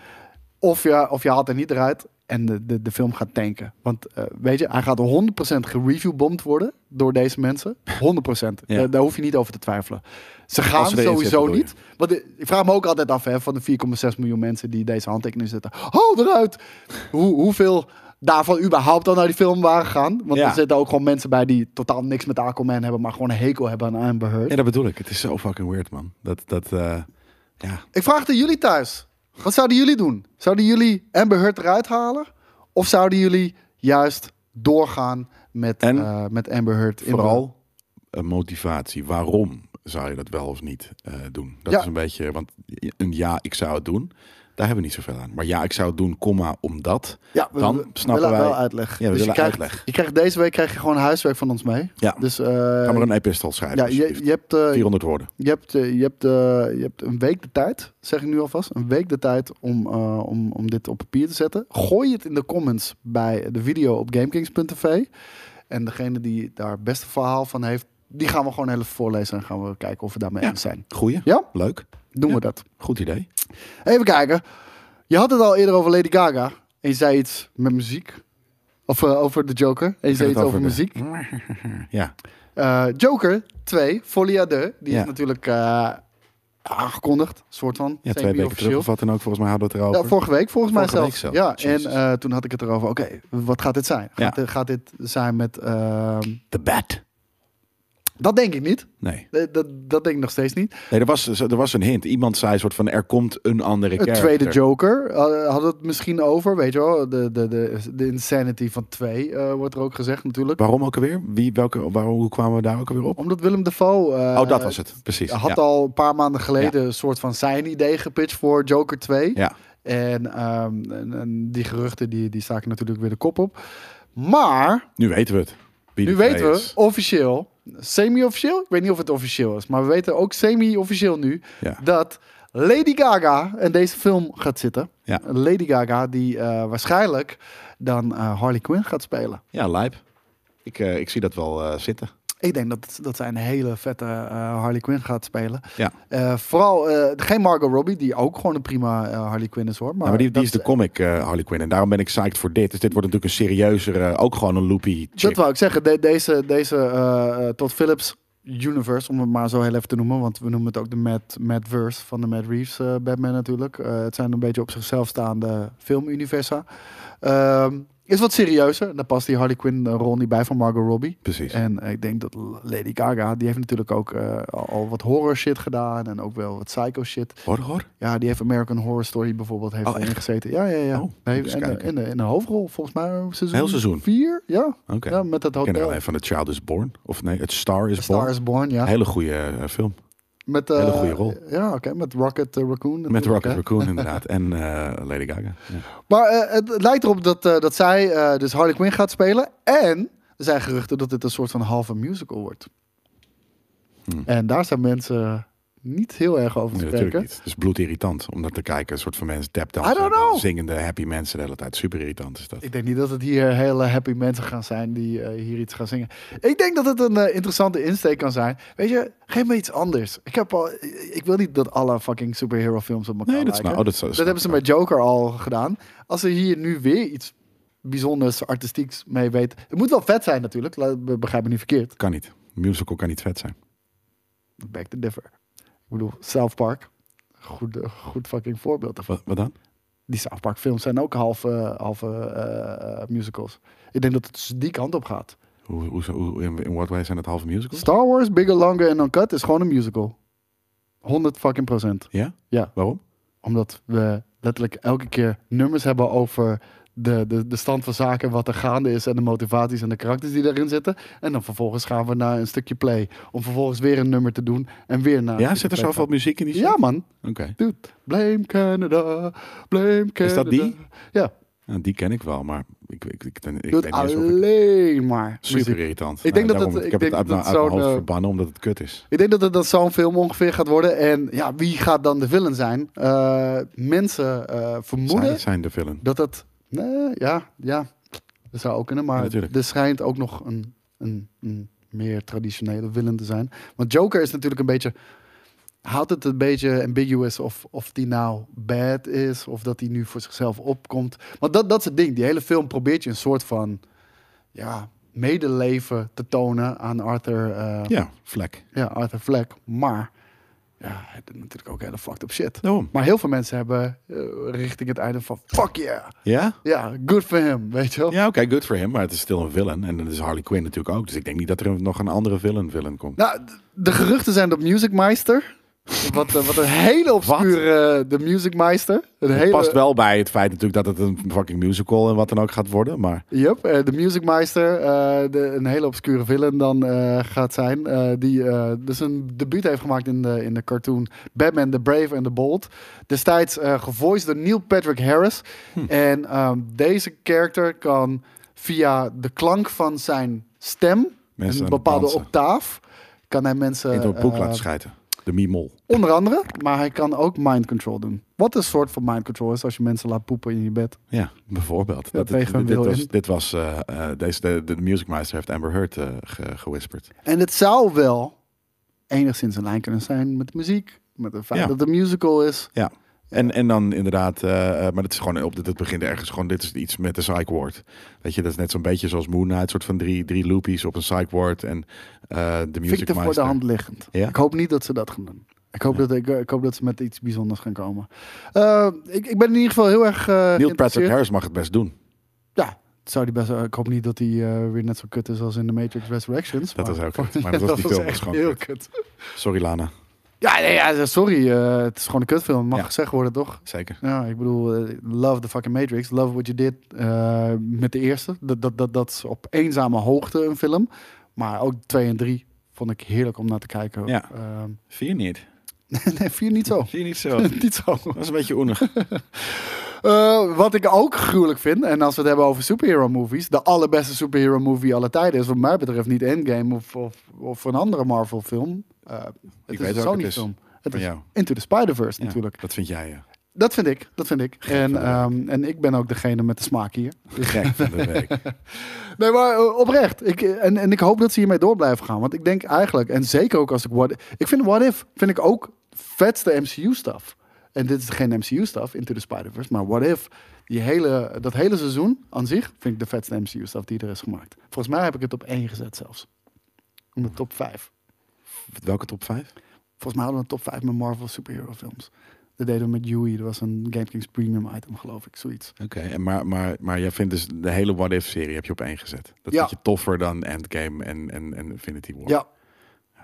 Of je, of je haalt er niet eruit en de, de, de film gaat tanken. Want eh, weet je, hij gaat 100% gereviewbomd worden door deze mensen. 100%. Ja. Daar, daar hoef je niet over te twijfelen. Ze gaan sowieso zitten, niet. Want ik ik vraag me ook altijd af hè, van de 4,6 miljoen mensen die deze handtekening zetten. Hou eruit! Hoe, hoeveel daarvan überhaupt al naar die film waren gegaan? Want Ja. er zitten ook gewoon mensen bij die totaal niks met Aquaman hebben, maar gewoon een hekel hebben aan Amber Heard. ja, dat bedoel ik. Het is zo fucking weird, man. Dat, dat eh, ja. Ik vraag het aan jullie thuis. Wat zouden jullie doen? Zouden jullie Amber Heard eruit halen? Of zouden jullie juist doorgaan met, En eh, met Amber Heard? Vooral een motivatie. Waarom zou je dat wel of niet eh, doen? Dat Ja. is een beetje, want een ja, ik zou het doen. Daar hebben we niet zoveel aan. Maar ja, ik zou het doen, comma, omdat. ja, we- dan we, we snappen wij- wel uitleg. Ja, we dus je willen krijgt, uitleg. Je krijgt deze week krijg je gewoon huiswerk van ons mee. Ja, Dus eh, ga maar een epistel schrijven. ja, je, je, hebt, eh, 400 woorden. je, hebt, eh, je, hebt, eh, je hebt een week de tijd, zeg ik nu alvast, een week de tijd om, eh, om, om dit op papier te zetten. Gooi het in de comments bij de video op gamekings.tv. En degene die daar het beste verhaal van heeft, die gaan we gewoon even voorlezen en gaan we kijken of we daarmee Ja. eens zijn. Goeie. Ja? Leuk. Doen Ja. we dat. Goed idee. Even kijken. Je had het al eerder over Lady Gaga. En je zei iets met muziek. Of eh, over de Joker. En je zei iets over de- muziek. Ja. Eh, Joker 2, Folie à deux. Die Ja. is natuurlijk eh, aangekondigd. soort van. ja, twee weken terug of wat dan ook. Volgens mij hadden we het erover. Ja, vorige week volgens mij Vorige zelfs. week zelfs. Ja, en toen had ik het erover. Oké, wat gaat dit zijn? Gaat, dit- gaat dit zijn met... ehm, The Bat. Dat denk ik niet. Nee. Dat, dat, dat denk ik nog steeds niet. nee, er was, er was een hint. Iemand zei soort van, er komt een andere Een tweede Joker uh, hadden we het misschien over, weet je wel. De, de, de, de insanity van twee eh, wordt er ook gezegd natuurlijk. Waarom ook alweer? Wie, welke, waarom, hoe kwamen we daar ook alweer op? Omdat Willem Dafoe eh, oh, dat was het. Precies. had ja. al een paar maanden geleden een soort van zijn idee gepitcht voor Joker 2. Ja. En, ehm, en, en die geruchten die, die staken natuurlijk weer de kop op. Maar Nu weten we het. Nu weten we is. officieel, semi-officieel, ik weet niet of het officieel is, maar we weten ook semi-officieel nu Ja. dat Lady Gaga in deze film gaat zitten. Ja. Lady Gaga die eh, waarschijnlijk dan eh, Harley Quinn gaat spelen. Ja, lijp. Ik, eh, ik zie dat wel zitten. Ik denk dat, dat zij een hele vette eh, Harley Quinn gaat spelen. Ja. Eh, vooral eh, geen Margot Robbie, die ook gewoon een prima Harley Quinn is hoor. Maar, Maar, maar die, die is de comic Harley Quinn. En daarom ben ik psyched voor dit. Dus dit wordt natuurlijk een serieuzere, ook gewoon een loopy chick. Dat wou ik zeggen. De- deze deze Todd Phillips Universe, om het maar zo heel even te noemen. Want we noemen het ook de Matt, Mattverse van de Matt Reeves Batman natuurlijk. Het zijn een beetje op zichzelf staande filmuniversa. Ehm, is wat serieuzer. Daar past die Harley Quinn eh, rol niet bij van Margot Robbie. Precies. En ik denk dat Lady Gaga, die heeft natuurlijk ook eh, al, wat horror shit gedaan. En ook wel wat psycho shit. Hoor. Ja, die heeft American Horror Story bijvoorbeeld heeft Oh, erin echt? gezeten. Ja, ja, ja. Oh, Nee, eens in, de, hoofdrol volgens mij seizoen, Heel seizoen? vier. Ja, Oké. ja met ken hotel. alleen van The Child is Born. Of nee, het Star is A Star Born. is Born, ja. Hele goede eh, film. Met, hele eh, goede rol. Ja, oké, met Rocket eh, Raccoon. Met Rocket hè. Raccoon inderdaad. En eh, Lady Gaga. Ja. Maar het lijkt erop dat, dat zij dus Harley Quinn gaat spelen. En er zijn geruchten dat dit een soort van halve musical wordt. Hmm. En daar zijn mensen niet heel erg over Nee, spreken. natuurlijk niet. Het is bloedirritant om naar te kijken. Een soort van mensen tapdansen. Zingende happy mensen de hele tijd. Super irritant is dat. Ik denk niet dat het hier hele happy mensen gaan zijn die eh, hier iets gaan zingen. Ik denk dat het een eh, interessante insteek kan zijn. Weet je, geef me iets anders. Ik, heb al, ik wil niet dat alle fucking superhero films op elkaar Nee, dat lijken. snap, oh, dat, snap Dat hebben ze met Joker al gedaan. Als ze hier nu weer iets bijzonders, artistieks mee weten. Het moet wel vet zijn natuurlijk. Begrijp me niet verkeerd. Kan niet. Musical kan niet vet zijn. Back to differ. Ik bedoel, South Park. Goed, eh, goed fucking voorbeeld ervan. Wat, wat dan? Die South Park films zijn ook halve, halve eh, eh, musicals. Ik denk dat het dus die kant op gaat. Hoe, hoe, hoe, in, in what way zijn het halve musicals? Star Wars, Bigger, Longer en Uncut is gewoon een musical. 100 fucking procent. Ja? Ja. Waarom? Omdat we letterlijk elke keer nummers hebben over de, de, de stand van zaken, wat er gaande is en de motivaties en de karakters die daarin zitten. En dan vervolgens gaan we naar een stukje play. Om vervolgens weer een nummer te doen en weer naar. Ja, zit er zoveel muziek in die shit? Ja, man. Oké. Dude, blame Canada, blame Canada. dat die? Ja, Nou, die ken ik wel, maar ik, ik, ik, ik, ik weet alleen maar. Super muziek. irritant. Ik denk dat daarom, het- ik heb denk het uit, dat mijn- hoofd eh, verbannen omdat het kut is. Ik denk dat het dat zo'n film ongeveer gaat worden. En ja, wie gaat dan de villain zijn? Eh, mensen eh, vermoeden Zij zijn de villain. dat het. Nee, ja, ja, dat zou ook kunnen. Ja, Maar natuurlijk. er schijnt ook nog een, een, een meer traditionele villain te zijn. Want Joker is natuurlijk een beetje. Houdt het een beetje ambiguous of, of die nou bad is. Of dat hij nu voor zichzelf opkomt. Want dat, dat is het ding. Die hele film probeert je een soort van. Ja, medeleven te tonen aan Arthur. eh, Ja, vlek. ja, Arthur Fleck. Maar ja, hij doet natuurlijk ook hele fucked up shit. Daarom. Maar heel veel mensen hebben eh, richting het einde van fuck yeah. Ja? Ja, good for him, weet je wel. Ja, oké, good for him. Maar het is stil een villain. En dat is Harley Quinn natuurlijk ook. Dus ik denk niet dat er nog een andere villain villain komt. Nou, de geruchten zijn dat Music Meister, wat, eh, wat een hele obscure, de Music Meister. Het hele, past wel bij het feit natuurlijk dat het een fucking musical en wat dan ook gaat worden. Maar Yep, eh, de Music Meister, eh, de, een hele obscure villain dan gaat zijn. die dus een debuut heeft gemaakt in de, in de cartoon Batman the Brave and the Bold. Destijds gevoiced door Neil Patrick Harris. En ehm, deze character kan via de klank van zijn stem, Mensen een bepaalde dansen. octaaf, kan hij mensen... in het boek laten schijten. De Mimol. Onder andere, maar hij kan ook mind control doen. Wat een soort van mind control is als je mensen laat poepen in je bed. Ja, bijvoorbeeld. Ja, Dat, dit, was, dit was eh, eh, deze, de, de Music Meister heeft Amber Heard eh ge, gewhisperd. En het zou wel enigszins een lijn kunnen zijn met de muziek. Met het feit Ja. dat het een musical is. Ja. En, en dan inderdaad, eh, maar het is gewoon op dit, begint ergens gewoon, dit is iets met de psych ward. Weet je, dat is net zo'n beetje zoals Moon Knight, soort van drie, drie loopies op een psych ward en eh de Vind Music ik voor de hand liggend. Ja? Ik hoop niet dat ze dat gaan doen. Ik hoop, dat, ik, ik hoop dat ze met iets bijzonders gaan komen. Ik, ik ben in ieder geval heel erg. Neil Patrick. Harris mag het best doen. Ja, zou die best. ik hoop niet dat hij weer net zo kut is als in The Matrix Resurrections. Dat maar- was ook kut. Maar dat was die film was echt gewoon heel kut. kut. Sorry Lana, Ja, nee, ja, sorry. eh, het is gewoon een kutfilm. Mag Ja. gezegd worden, toch? zeker. Ja, ik bedoel, eh, love the fucking Matrix. Love what you did eh, met de eerste. Dat, dat, dat, dat is op eenzame hoogte een film. Maar ook twee en drie vond ik heerlijk om naar te kijken. Ja. Ehm, Vier niet. nee, vier niet zo. Vier niet zo. niet zo. Dat is een beetje oenig. Eh, wat ik ook gruwelijk vind, en als we het hebben over superhero movies, de allerbeste superhero movie aller tijden is wat mij betreft niet Endgame of, of, of een andere Marvel film. Eh, het weet het is. film. Het Van is jou. Into the Spider-Verse Ja, natuurlijk. Dat vind jij, ja. Dat vind ik, dat vind ik. En, ehm, en ik ben ook degene met de smaak hier. Gek van de week. Nee, maar eh, oprecht. Ik, en, en ik hoop dat ze hiermee door blijven gaan. Want ik denk eigenlijk, en zeker ook als ik What Ik vind What If, vind ik ook vetste MCU-stuff. En dit is geen MCU-stuff, Into the Spider-Verse. Maar What If, die hele, dat hele seizoen aan zich, vind ik de vetste MCU-stuff die er is gemaakt. Volgens mij heb ik het op één gezet zelfs. In de top 5. Welke top 5? Volgens mij hadden we een top 5 met Marvel superhero films. Dat deden we met Yui. Dat was een GameKings premium item, geloof ik. Zoiets. Oké, en maar, maar, maar jij vindt dus de hele What If-serie heb je op één gezet. Dat Ja. vind je toffer dan Endgame en, en, en Infinity War. Ja,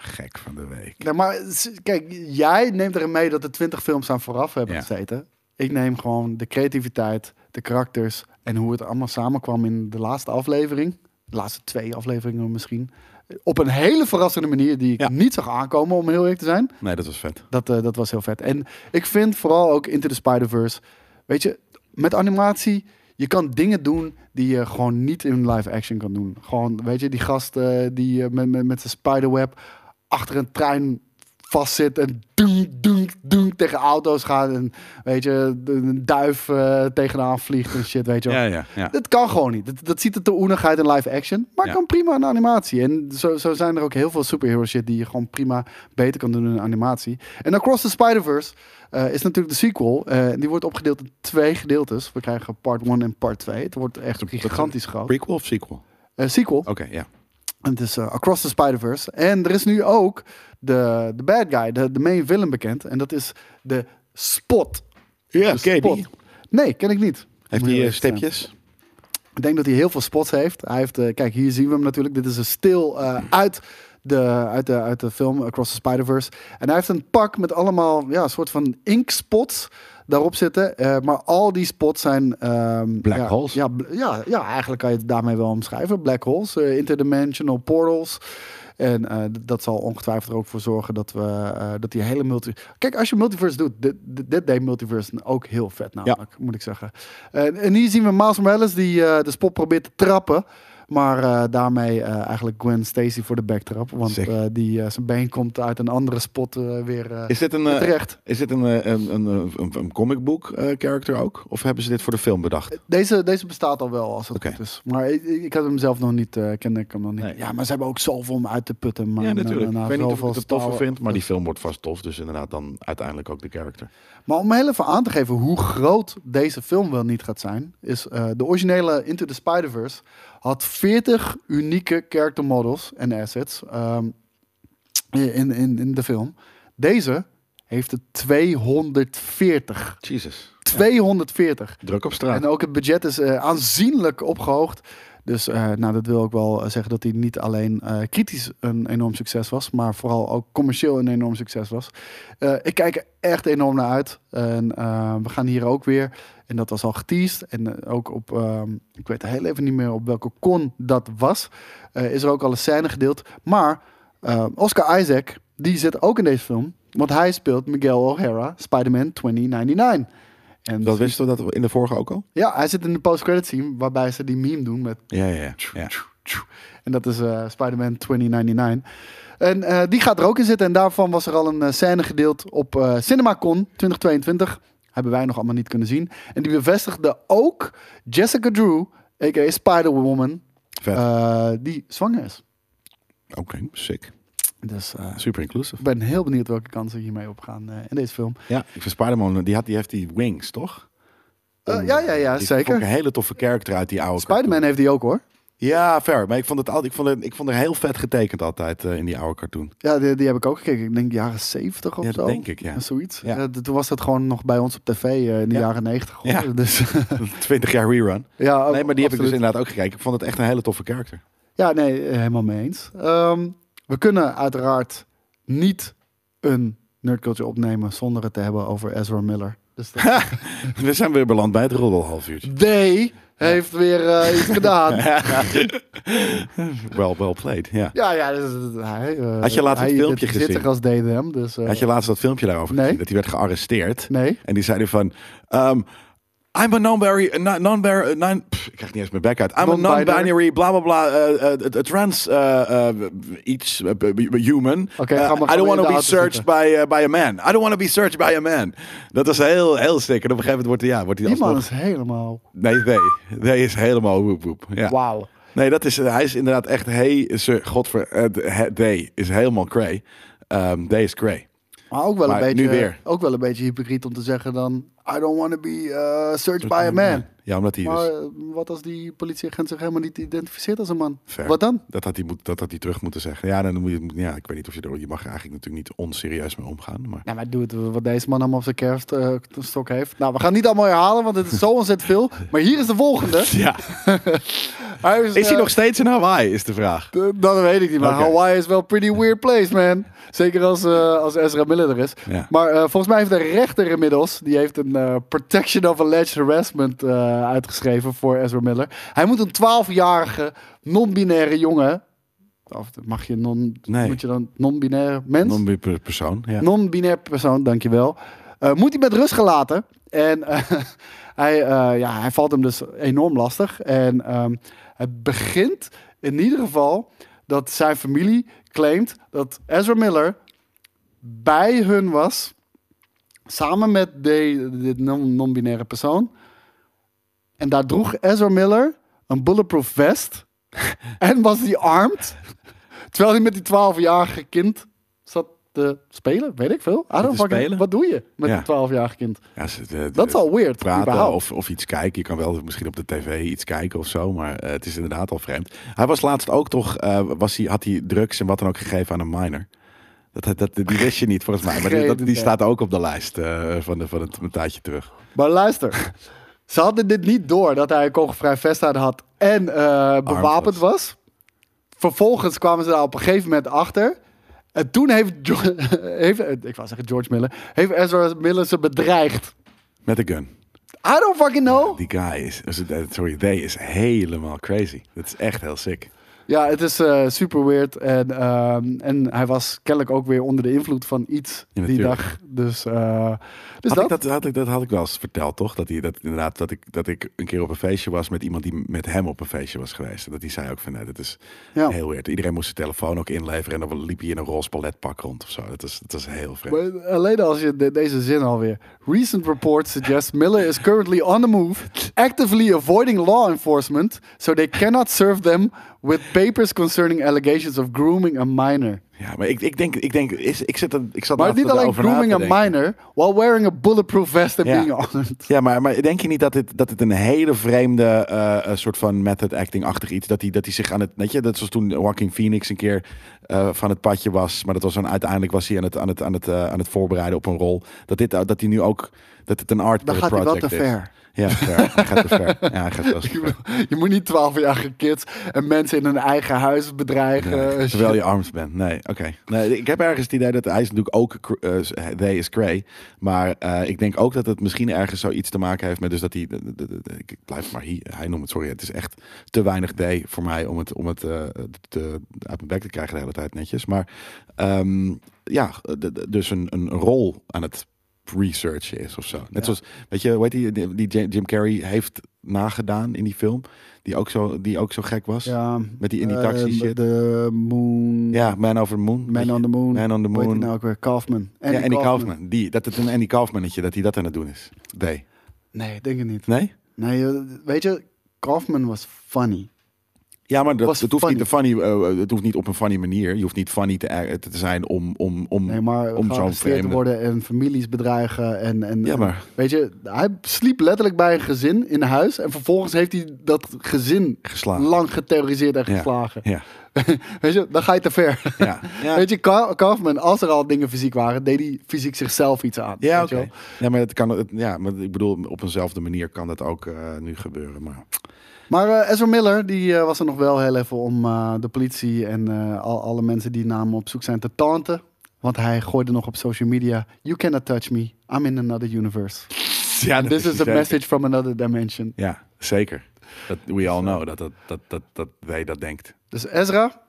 Gek van de week. Nou, maar kijk, jij neemt erin mee dat er twintig films aan vooraf hebben Ja. gezeten. Ik neem gewoon de creativiteit, de karakters en hoe het allemaal samenkwam in de laatste aflevering. De laatste twee afleveringen misschien. Op een hele verrassende manier die ik Ja. niet zag aankomen, om heel eerlijk te zijn. Nee, dat was vet. Dat, eh, dat was heel vet. En ik vind vooral ook Into the Spider-Verse. Weet je, met animatie, je kan dingen doen die je gewoon niet in live action kan doen. Gewoon, weet je, die gast die eh, met, met, met zijn spiderweb achter een trein vastzit en dunk, dunk, dunk tegen auto's gaat. En weet je, de- een duif eh, tegenaan vliegt en shit, weet je wel. Ja, ja, ja. Dat kan gewoon niet. Dat, dat ziet er te oenig uit in live action. Maar Ja. kan prima in animatie. En zo, zo zijn er ook heel veel superhero shit die je gewoon prima beter kan doen in animatie. En Across the Spider-Verse eh, is natuurlijk de sequel. Eh, die wordt opgedeeld in twee gedeeltes. We krijgen part 1 en part 2. Het wordt echt gigantisch groot. Prequel of sequel? Sequel. Oké, ja. En het is eh, Across the Spider-Verse. En er is nu ook de, de bad guy, de, de main villain bekend. En dat is de Spot. Ja, De ken je. Nee, ken ik niet. Heeft hij eh, stipjes? Ik denk dat hij heel veel spots heeft. Hij heeft eh, kijk, hier zien we hem natuurlijk. Dit is een stil uit, de, uit, de, uit de film Across the Spider-Verse. En hij heeft een pak met allemaal ja, een soort van inkspots daarop zitten. Eh, maar al die spots zijn... ehm, Black ja, holes? Ja, ja, ja, eigenlijk kan je het daarmee wel omschrijven. Black holes, eh, interdimensional portals. En eh, dat zal ongetwijfeld er ook voor zorgen dat we dat die hele multi. Kijk, als je multiverse doet, dit, dit, deed multiverse ook heel vet, namelijk, moet ik zeggen. En, en hier zien we Miles Morales die de spot probeert te trappen. Maar eh, daarmee eh, eigenlijk Gwen Stacy voor de backtrap. Want eh, die, zijn been komt uit een andere spot weer Is dit een, terecht. is dit een, een, een, een, een comic book character ook? Of hebben ze dit voor de film bedacht? Deze, deze bestaat al wel als het Oké. goed is. Maar ik, ik heb hem zelf nog niet, kende ik hem nog niet. Nee. Ja, maar ze hebben ook zoveel om uit te putten. Maar ja, natuurlijk. na- na ik weet niet of ik het toffer vind, maar die film wordt vast tof. Dus inderdaad dan uiteindelijk ook de character. Maar om heel even aan te geven hoe groot deze film wel niet gaat zijn, is de originele Into the Spider-Verse had 40 unieke character models en assets ehm, in, in, in de film. Deze heeft er 240. Jesus. 240. Druk op straat. En ook het budget is eh, aanzienlijk opgehoogd. Dus eh, nou, dat wil ook wel zeggen dat hij niet alleen eh, kritisch een enorm succes was, maar vooral ook commercieel een enorm succes was. Eh, ik kijk er echt enorm naar uit. En eh, we gaan hier ook weer, en dat was al geteased, en eh, ook op, ehm, ik weet heel even niet meer op welke con dat was, eh, is er ook al een scène gedeeld. Maar eh, Oscar Isaac, die zit ook in deze film, want hij speelt Miguel O'Hara, Spider-Man 2099. En Dat wisten we dat in de vorige ook al? ja, hij zit in de post-credit scene waarbij ze die meme doen met... Ja, ja, ja. ja. En dat is eh, Spider-Man 2099. En eh, die gaat er ook in zitten. En daarvan was er al een eh, scène gedeeld op CinemaCon 2022. Hebben wij nog allemaal niet kunnen zien. En die bevestigde ook Jessica Drew, a.k.a. Spider-Woman, die zwanger is. Oké, sick. Dus eh, Super inclusive. ik ben heel benieuwd welke kansen hiermee opgaan eh in deze film. Ja, ik vind Spider-Man, die, had, die heeft die wings, toch? Eh, ja, ja, ja, Die zeker. vond een hele toffe character uit die oude Spider-Man heeft die ook hoor. Ja, fair. Maar ik vond het altijd, ik vond het, ik vond het heel vet getekend altijd in die oude cartoon. Ja, die, die heb ik ook gekeken. Ik denk jaren 70 of Ja, zo. denk ik, ja. Zoiets. Ja. Ja, toen was dat gewoon nog bij ons op tv in de Ja. jaren 90. hoor. Ja. Dus, 20 jaar rerun. ja, Nee, maar die heb ik dus inderdaad ook gekeken. Ik vond het echt een hele toffe character. Ja, nee, helemaal mee eens. Ehm, we kunnen uiteraard niet een nerdculture opnemen zonder het te hebben over Ezra Miller. Dus dat- We zijn weer beland bij het roddelhalf uurtje. Day heeft weer eh, iets gedaan. Well, well played, ja. Ja, ja. Dus, eh, hij, eh, Had je laatst hij het filmpje gezien? zich als they, them. Dus, Had je laatst dat filmpje daarover Nee. gezien? Dat hij werd gearresteerd. Nee. En die zei van... um, I'm a non-binary... Non, non, non, pff, ik krijg niet eens mijn bek uit. I'm a Non-binary. non-binary, bla bla bla, uh, uh, uh, trans uh, uh, iets, uh, uh, human. Uh, maar- I don't want to be searched by, uh, by a man. I don't want to be searched by a man. Dat is heel, heel sick. En op een gegeven moment wordt hij, ja, wordt hij Die man is helemaal... Nee, nee. Nee, is helemaal woep woep. Ja. Wauw. Nee, dat is, hij is inderdaad echt, hey, godver, uh, day is helemaal cray. Um, day is cray. Maar ook wel, Maar een beetje, ook wel een beetje hypocriet om te zeggen dan... I don't want to be uh, searched by a man. Ja, omdat hij Maar dus... eh, wat als die politieagent zich helemaal niet identificeert als een man? Fair. Wat dan? Dat had hij, moet, dat had hij terug moeten zeggen. Ja, dan moet je, ja, ik weet niet of je er, je mag er eigenlijk natuurlijk niet onserieus mee omgaan. Maar Nou, maar doe het wat deze man allemaal op zijn kerststok heeft. Nou, we gaan niet allemaal herhalen, want het is zo ontzettend veel. Maar hier is de volgende. ja. Hij Is hij eh, nog steeds in Hawaii, is de vraag. Dat weet ik niet, maar. Hawaii is wel een pretty weird place, man. Zeker als, eh, als Ezra Miller er is. Ja. Maar eh, volgens mij heeft de rechter inmiddels, die heeft een Protection of Alleged Harassment uitgeschreven voor Ezra Miller. Hij moet een 12-jarige non-binaire jongen, of mag je non, Nee. moet je dan non-binaire mens? Non-binair persoon. Ja. Non-binair persoon, dankjewel. Eh moet hij met rust gelaten. En hij, ja, hij valt hem dus enorm lastig. En ehm, het begint in ieder geval dat zijn familie claimt dat Ezra Miller bij hun was, samen met dit non- non-binaire persoon. En daar droeg Ezra Miller een bulletproof vest. en was hij armed. Terwijl hij met die 12-jarige kind zat te spelen. Weet ik veel. I fucking-? Wat doe je met Ja. een 12-jarige kind? Ja, ze- de- Dat is al weird. praten of, of iets kijken. Je kan wel misschien op de tv iets kijken of zo, maar eh, het is inderdaad al vreemd. Hij was laatst ook toch, eh, was hij, had hij drugs en wat dan ook gegeven aan een minor. Dat, dat, die wist je niet volgens mij, maar die, dat, die staat ook op de lijst eh, van, de, van het een tijdje terug. Maar luister. Ze hadden dit niet door dat hij een kogelvrij vest aan had en eh, bewapend was. was. Vervolgens kwamen ze daar op een gegeven moment achter. En toen heeft, Jo- heeft eh, ik wou zeggen George Miller, heeft Ezra Miller ze bedreigd. Met een gun. I don't fucking know. Die guy is, sorry, they is helemaal crazy. Dat is echt heel sick. Ja, het is eh, super weird. En, ehm, en hij was kennelijk ook weer onder de invloed van iets Ja, die dag. Dus, eh, dus Had dat. ik dat, had ik, dat had ik wel eens verteld, toch? Dat, hij, dat, inderdaad, dat, ik, dat ik een keer op een feestje was met iemand die met hem op een feestje was geweest. En dat hij zei ook van, nee, dat is Ja. heel weird. Iedereen moest zijn telefoon ook inleveren en dan liep hij in een roze paletpak rond of zo. Dat is, dat is heel vreemd. Maar alleen als je de- deze zin alweer. Recent reports suggest Miller is currently on the move, actively avoiding law enforcement, so they cannot serve them with papers concerning allegations of grooming a minor. Ja, maar ik, ik denk, ik denk, is, ik zit, er- ik zat Maar niet alleen grooming a minor, while wearing a bulletproof vest and Ja. being honored. Ja, maar, maar denk je niet dat dit, dat het een hele vreemde eh, soort van method acting-achtig iets, dat hij, dat zich aan het, weet je, dat zoals toen Joaquin Phoenix een keer eh, van het padje was, maar dat was dan uiteindelijk was hij aan het, aan het, aan het, eh, aan het voorbereiden op een rol, dat dit, dat hij nu ook, dat het een art Dan gaat hij wel te is. ver. Ja, ver. hij gaat te ver. Ja, hij gaat wel te ver. Je moet niet 12-jarige kids en mensen in hun eigen huis bedreigen. Nee, terwijl je arms bent. Nee, oké. Ik heb ergens het idee dat hij is natuurlijk ook they is Cray. Maar eh, ik denk ook dat het misschien ergens zoiets te maken heeft met dus dat hij. Ik blijf maar hier. Hij noemt het. Sorry, het is echt te weinig day voor mij om het om het eh, uit mijn bek te krijgen de hele tijd netjes. Maar ehm, ja, dus een, een rol aan het researchen is of zo. Net Ja. zoals, weet je, weet je, die, die Jim Carrey heeft nagedaan in die film, die ook zo, die ook zo gek was. Ja, Met die in die taxi eh, shit. De Moon. Ja, Man Over the Moon. Man on the Moon. Man on the Moon. nou ook weer? Kaufman. ja, Andy Kaufman. Die, dat het een Andy Kaufmannetje, dat hij dat aan het doen is. Nee. Nee, denk ik niet. Nee? Nee, eh, weet je, Kaufman was funny. Ja, maar dat, het, hoeft funny. niet funny, eh, het hoeft niet op een funny manier. Je hoeft niet funny te, er- te zijn om, om, om, Nee, maar om zo'n gearresteerd te vreemde... worden en families bedreigen. En, en, Ja, maar- Weet je, hij sliep letterlijk bij een gezin in huis. En vervolgens heeft hij dat gezin Geslagen. lang geterroriseerd en geslagen. Ja. weet je, dan ga je te ver. Ja. Ja. Weet je, Ka- Kaufman, als er al dingen fysiek waren, deed hij fysiek zichzelf iets aan. Ja, oké. Ja, maar het kan, het, ja, maar ik bedoel, op eenzelfde manier kan dat ook eh, nu gebeuren. Maar Maar eh, Ezra Miller, die eh, was er nog wel heel even om eh, de politie en al, alle mensen die namen op zoek zijn te taunten. Want hij gooide nog op social media, you cannot touch me, I'm in another universe. ja, And this is a message from another dimension. Ja, zeker. Dat, we all know dat, dat, dat, dat, dat wij dat denkt. Dus Ezra,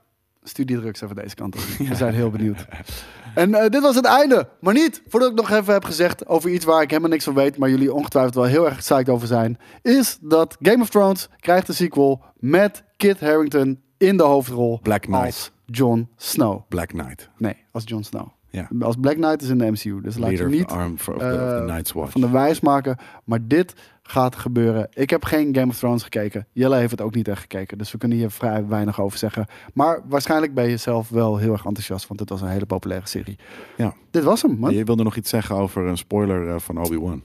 stuur die drugs even deze kant op. We zijn heel benieuwd. En eh, dit was het einde. Maar niet voordat ik nog even heb gezegd over iets waar ik helemaal niks van weet, maar jullie ongetwijfeld wel heel erg psyched over zijn, is dat Game of Thrones krijgt een sequel met Kit Harington in de hoofdrol Black Knight. als Jon Snow. Black Knight. Nee, als Jon Snow. Ja. Als Black Knight is in de MCU. Dus laat je Leader niet arm for, of the, of eh, the Night's Watch. van de wijs maken. Maar dit gaat gebeuren. Ik heb geen Game of Thrones gekeken. Jelle heeft het ook niet echt gekeken. Dus we kunnen hier vrij weinig over zeggen. Maar waarschijnlijk ben je zelf wel heel erg enthousiast. Want het was een hele populaire serie. Ja. Dit was hem, man. Je wilde nog iets zeggen over een spoiler eh, van Obi-Wan.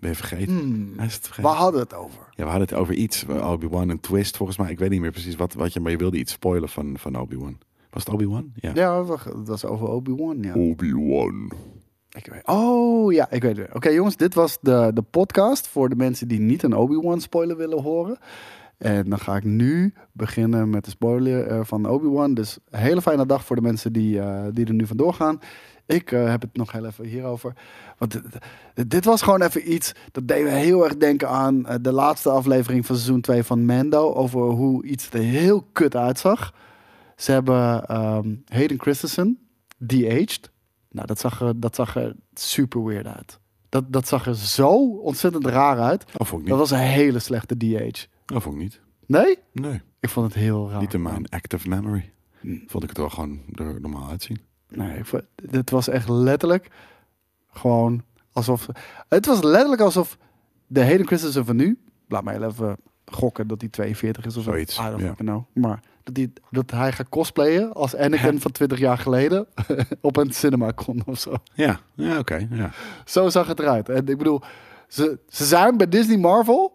Ben je vergeten? Hmm, Hij is het vergeten. waar hadden we het over? Ja, we hadden het over iets. eh, Obi-Wan, een twist volgens mij. Ik weet niet meer precies wat, wat je... Maar je wilde iets spoilen van, van Obi-Wan. Was het Obi-Wan? Ja. Ja, het was- over Obi-Wan. Ja. Obi-Wan. Ik weet, oh, ja, ik weet het. Oké, jongens, dit was de, de podcast voor de mensen die niet een Obi-Wan spoiler willen horen. En dan ga ik nu beginnen met de spoiler eh, van Obi-Wan. Dus een hele fijne dag voor de mensen die, eh, die er nu vandoor gaan. Ik eh, heb het nog heel even hierover. Want dit, was gewoon even iets dat deed me heel erg denken aan de laatste aflevering van seizoen 2 van Mando. Over hoe iets er heel kut uitzag. Ze hebben ehm, Hayden Christensen, de-aged. Nou, dat zag er, dat zag er super weird uit. Dat, dat zag er zo ontzettend raar uit. Of ook niet. Dat was een hele slechte de-age. Of ook niet. Nee? Nee. Ik vond het heel raar. Niet in mijn active memory. Hmm. Vond ik het wel gewoon er normaal uitzien. Nee, ik vond- dit was echt letterlijk gewoon alsof... Het was letterlijk alsof de Hayden Christensen van nu... Laat mij even gokken dat hij 42 is of zo. Zoiets, I don't fucking know. Maar dat, hij, dat hij gaat cosplayen als Anakin van 20 jaar geleden op een CinemaCon of zo. Ja, ja oké. ja. Zo zag het eruit. En ik bedoel, ze, ze zijn bij Disney Marvel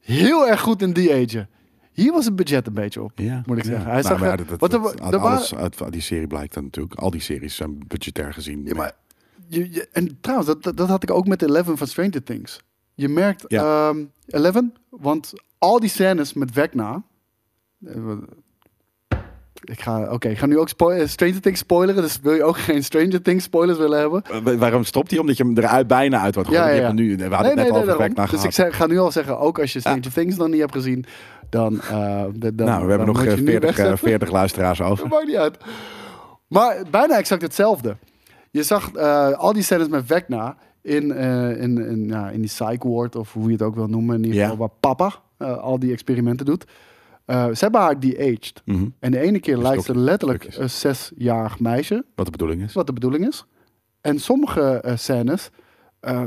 heel erg goed in die age. Hier was het budget een beetje op, Ja, moet ik ja. zeggen. Hij Nou, zag dat, er dat- alles uit die serie blijkt dan natuurlijk. Al die series zijn budgetair gezien. Ja, maar je, je- en trouwens, dat, dat, had ik ook met Eleven van Stranger Things. Je merkt Ja. ehm, Eleven, want al die scènes met Vecna. Ik ga, oké, ik ga nu ook eh, Stranger Things spoileren. Dus wil je ook geen Stranger Things spoilers willen hebben? Eh, wa- waarom stopt hij? Omdat je hem eruit bijna uit wordt Ja, gegooid. ja, hem Nu, we hadden het net over daarom. Vecna Dus gehad. ik zeg, ga nu al zeggen, ook als je Stranger Things nog niet hebt gezien, dan... eh, de- dan nou, we hebben nog moet eh, je nu 40, eh, wegzetten. 40 luisteraars over. maakt niet uit. Maar bijna exact hetzelfde. Je zag al die scènes met Vecna in, in, in, ja, in die psych ward, of hoe je het ook wil noemen. In ieder Ja. geval waar papa al die experimenten doet. Eh, ze hebben haar de-aged. Mhm. En de ene keer lijkt ze letterlijk een zesjarig meisje. Wat de bedoeling is. Wat de bedoeling is. En sommige eh, scènes, eh,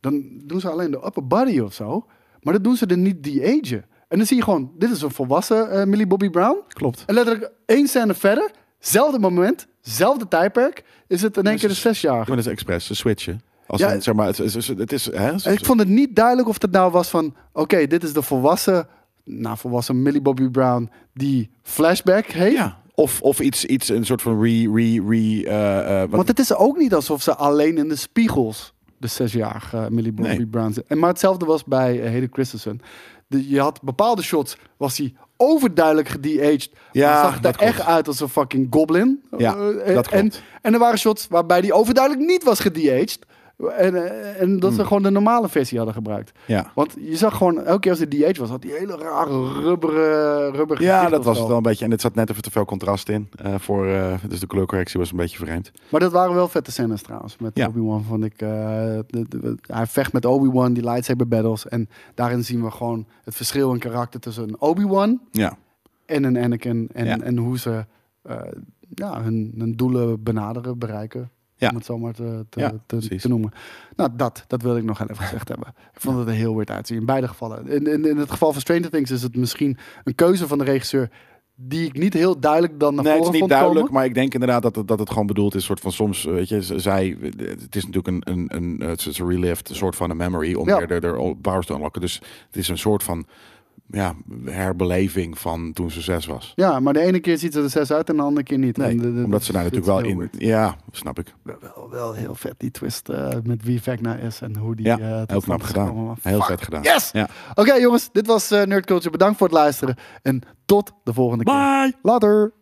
dan doen ze alleen de upper body of zo. Maar dan doen ze er niet de-agen. En dan zie je gewoon, dit is een volwassen eh, Millie Bobby Brown. Klopt. En letterlijk één scène verder, zelfde moment, zelfde tijdperk, is het in één keer de zesjarige. Maar dat is expres, ze switchen. Als Ja. een, zeg maar, het, is- het. Hè, ik vond het niet duidelijk of het nou was van, oké, dit is de volwassen, nou volwassen Millie Bobby Brown die flashback heeft. ja. Of, of iets, iets, een soort van re... re, re eh, eh, wat- Want het is ook niet alsof ze alleen in de spiegels de zesjarige Millie Bobby Nee. Brown zit. En maar hetzelfde was bij uh, Hayden Christensen. De, je had bepaalde shots, was hij overduidelijk gede-aged. Ja, zag er dat klopt. echt uit als een fucking goblin. Ja, dat en, klopt. en er waren shots waarbij hij overduidelijk niet was gede-aged. En, eh, en dat Hmm. ze gewoon de normale versie hadden gebruikt. ja. Want je zag gewoon, elke keer als hij de-aged was, had hij hele rare rubberen, rubber Ja, dat was het wel een beetje. En het zat net even te veel contrast in. eh, voor, eh, dus de kleurcorrectie was een beetje vreemd. Maar dat waren wel vette scènes trouwens. Met Ja. Obi-Wan vond ik... de- de- hij vecht met Obi-Wan, die lightsaber battles. En daarin zien we gewoon het verschil in karakter tussen een Obi-Wan Ja. en een Anakin. En, Ja. en hoe ze ja, hun, hun doelen benaderen, bereiken. Ja. Om het zo maar te, te, Ja, te, noemen. Nou, dat, dat wil ik nog even gezegd hebben. Ik vond het er heel weird uitzien. In beide gevallen. In, in, in het geval van Stranger Things is het misschien een keuze van de regisseur... die ik niet heel duidelijk dan naar Nee, het is voren niet duidelijk, komen. maar ik denk inderdaad dat het, dat het gewoon bedoeld is. soort van soms, weet je, zij, het is natuurlijk een, een, een het is een relived, een soort van een memory om Ja. weer de, de powers te unlocken. Dus het is een soort van, ja, herbeleving van toen ze zes was. Ja, maar de ene keer ziet ze er zes uit en de andere keer niet. Nee, En de- de- omdat ze daar natuurlijk wel in, ja, snap ik. Wel, wel heel vet die twist eh, met wie Vecna is en hoe die Ja, tot heel knap gedaan. Heel Fuck. vet gedaan. Yes! Ja. Oké jongens, dit was eh Nerd Culture. Bedankt voor het luisteren en tot de volgende keer. Bye! Later!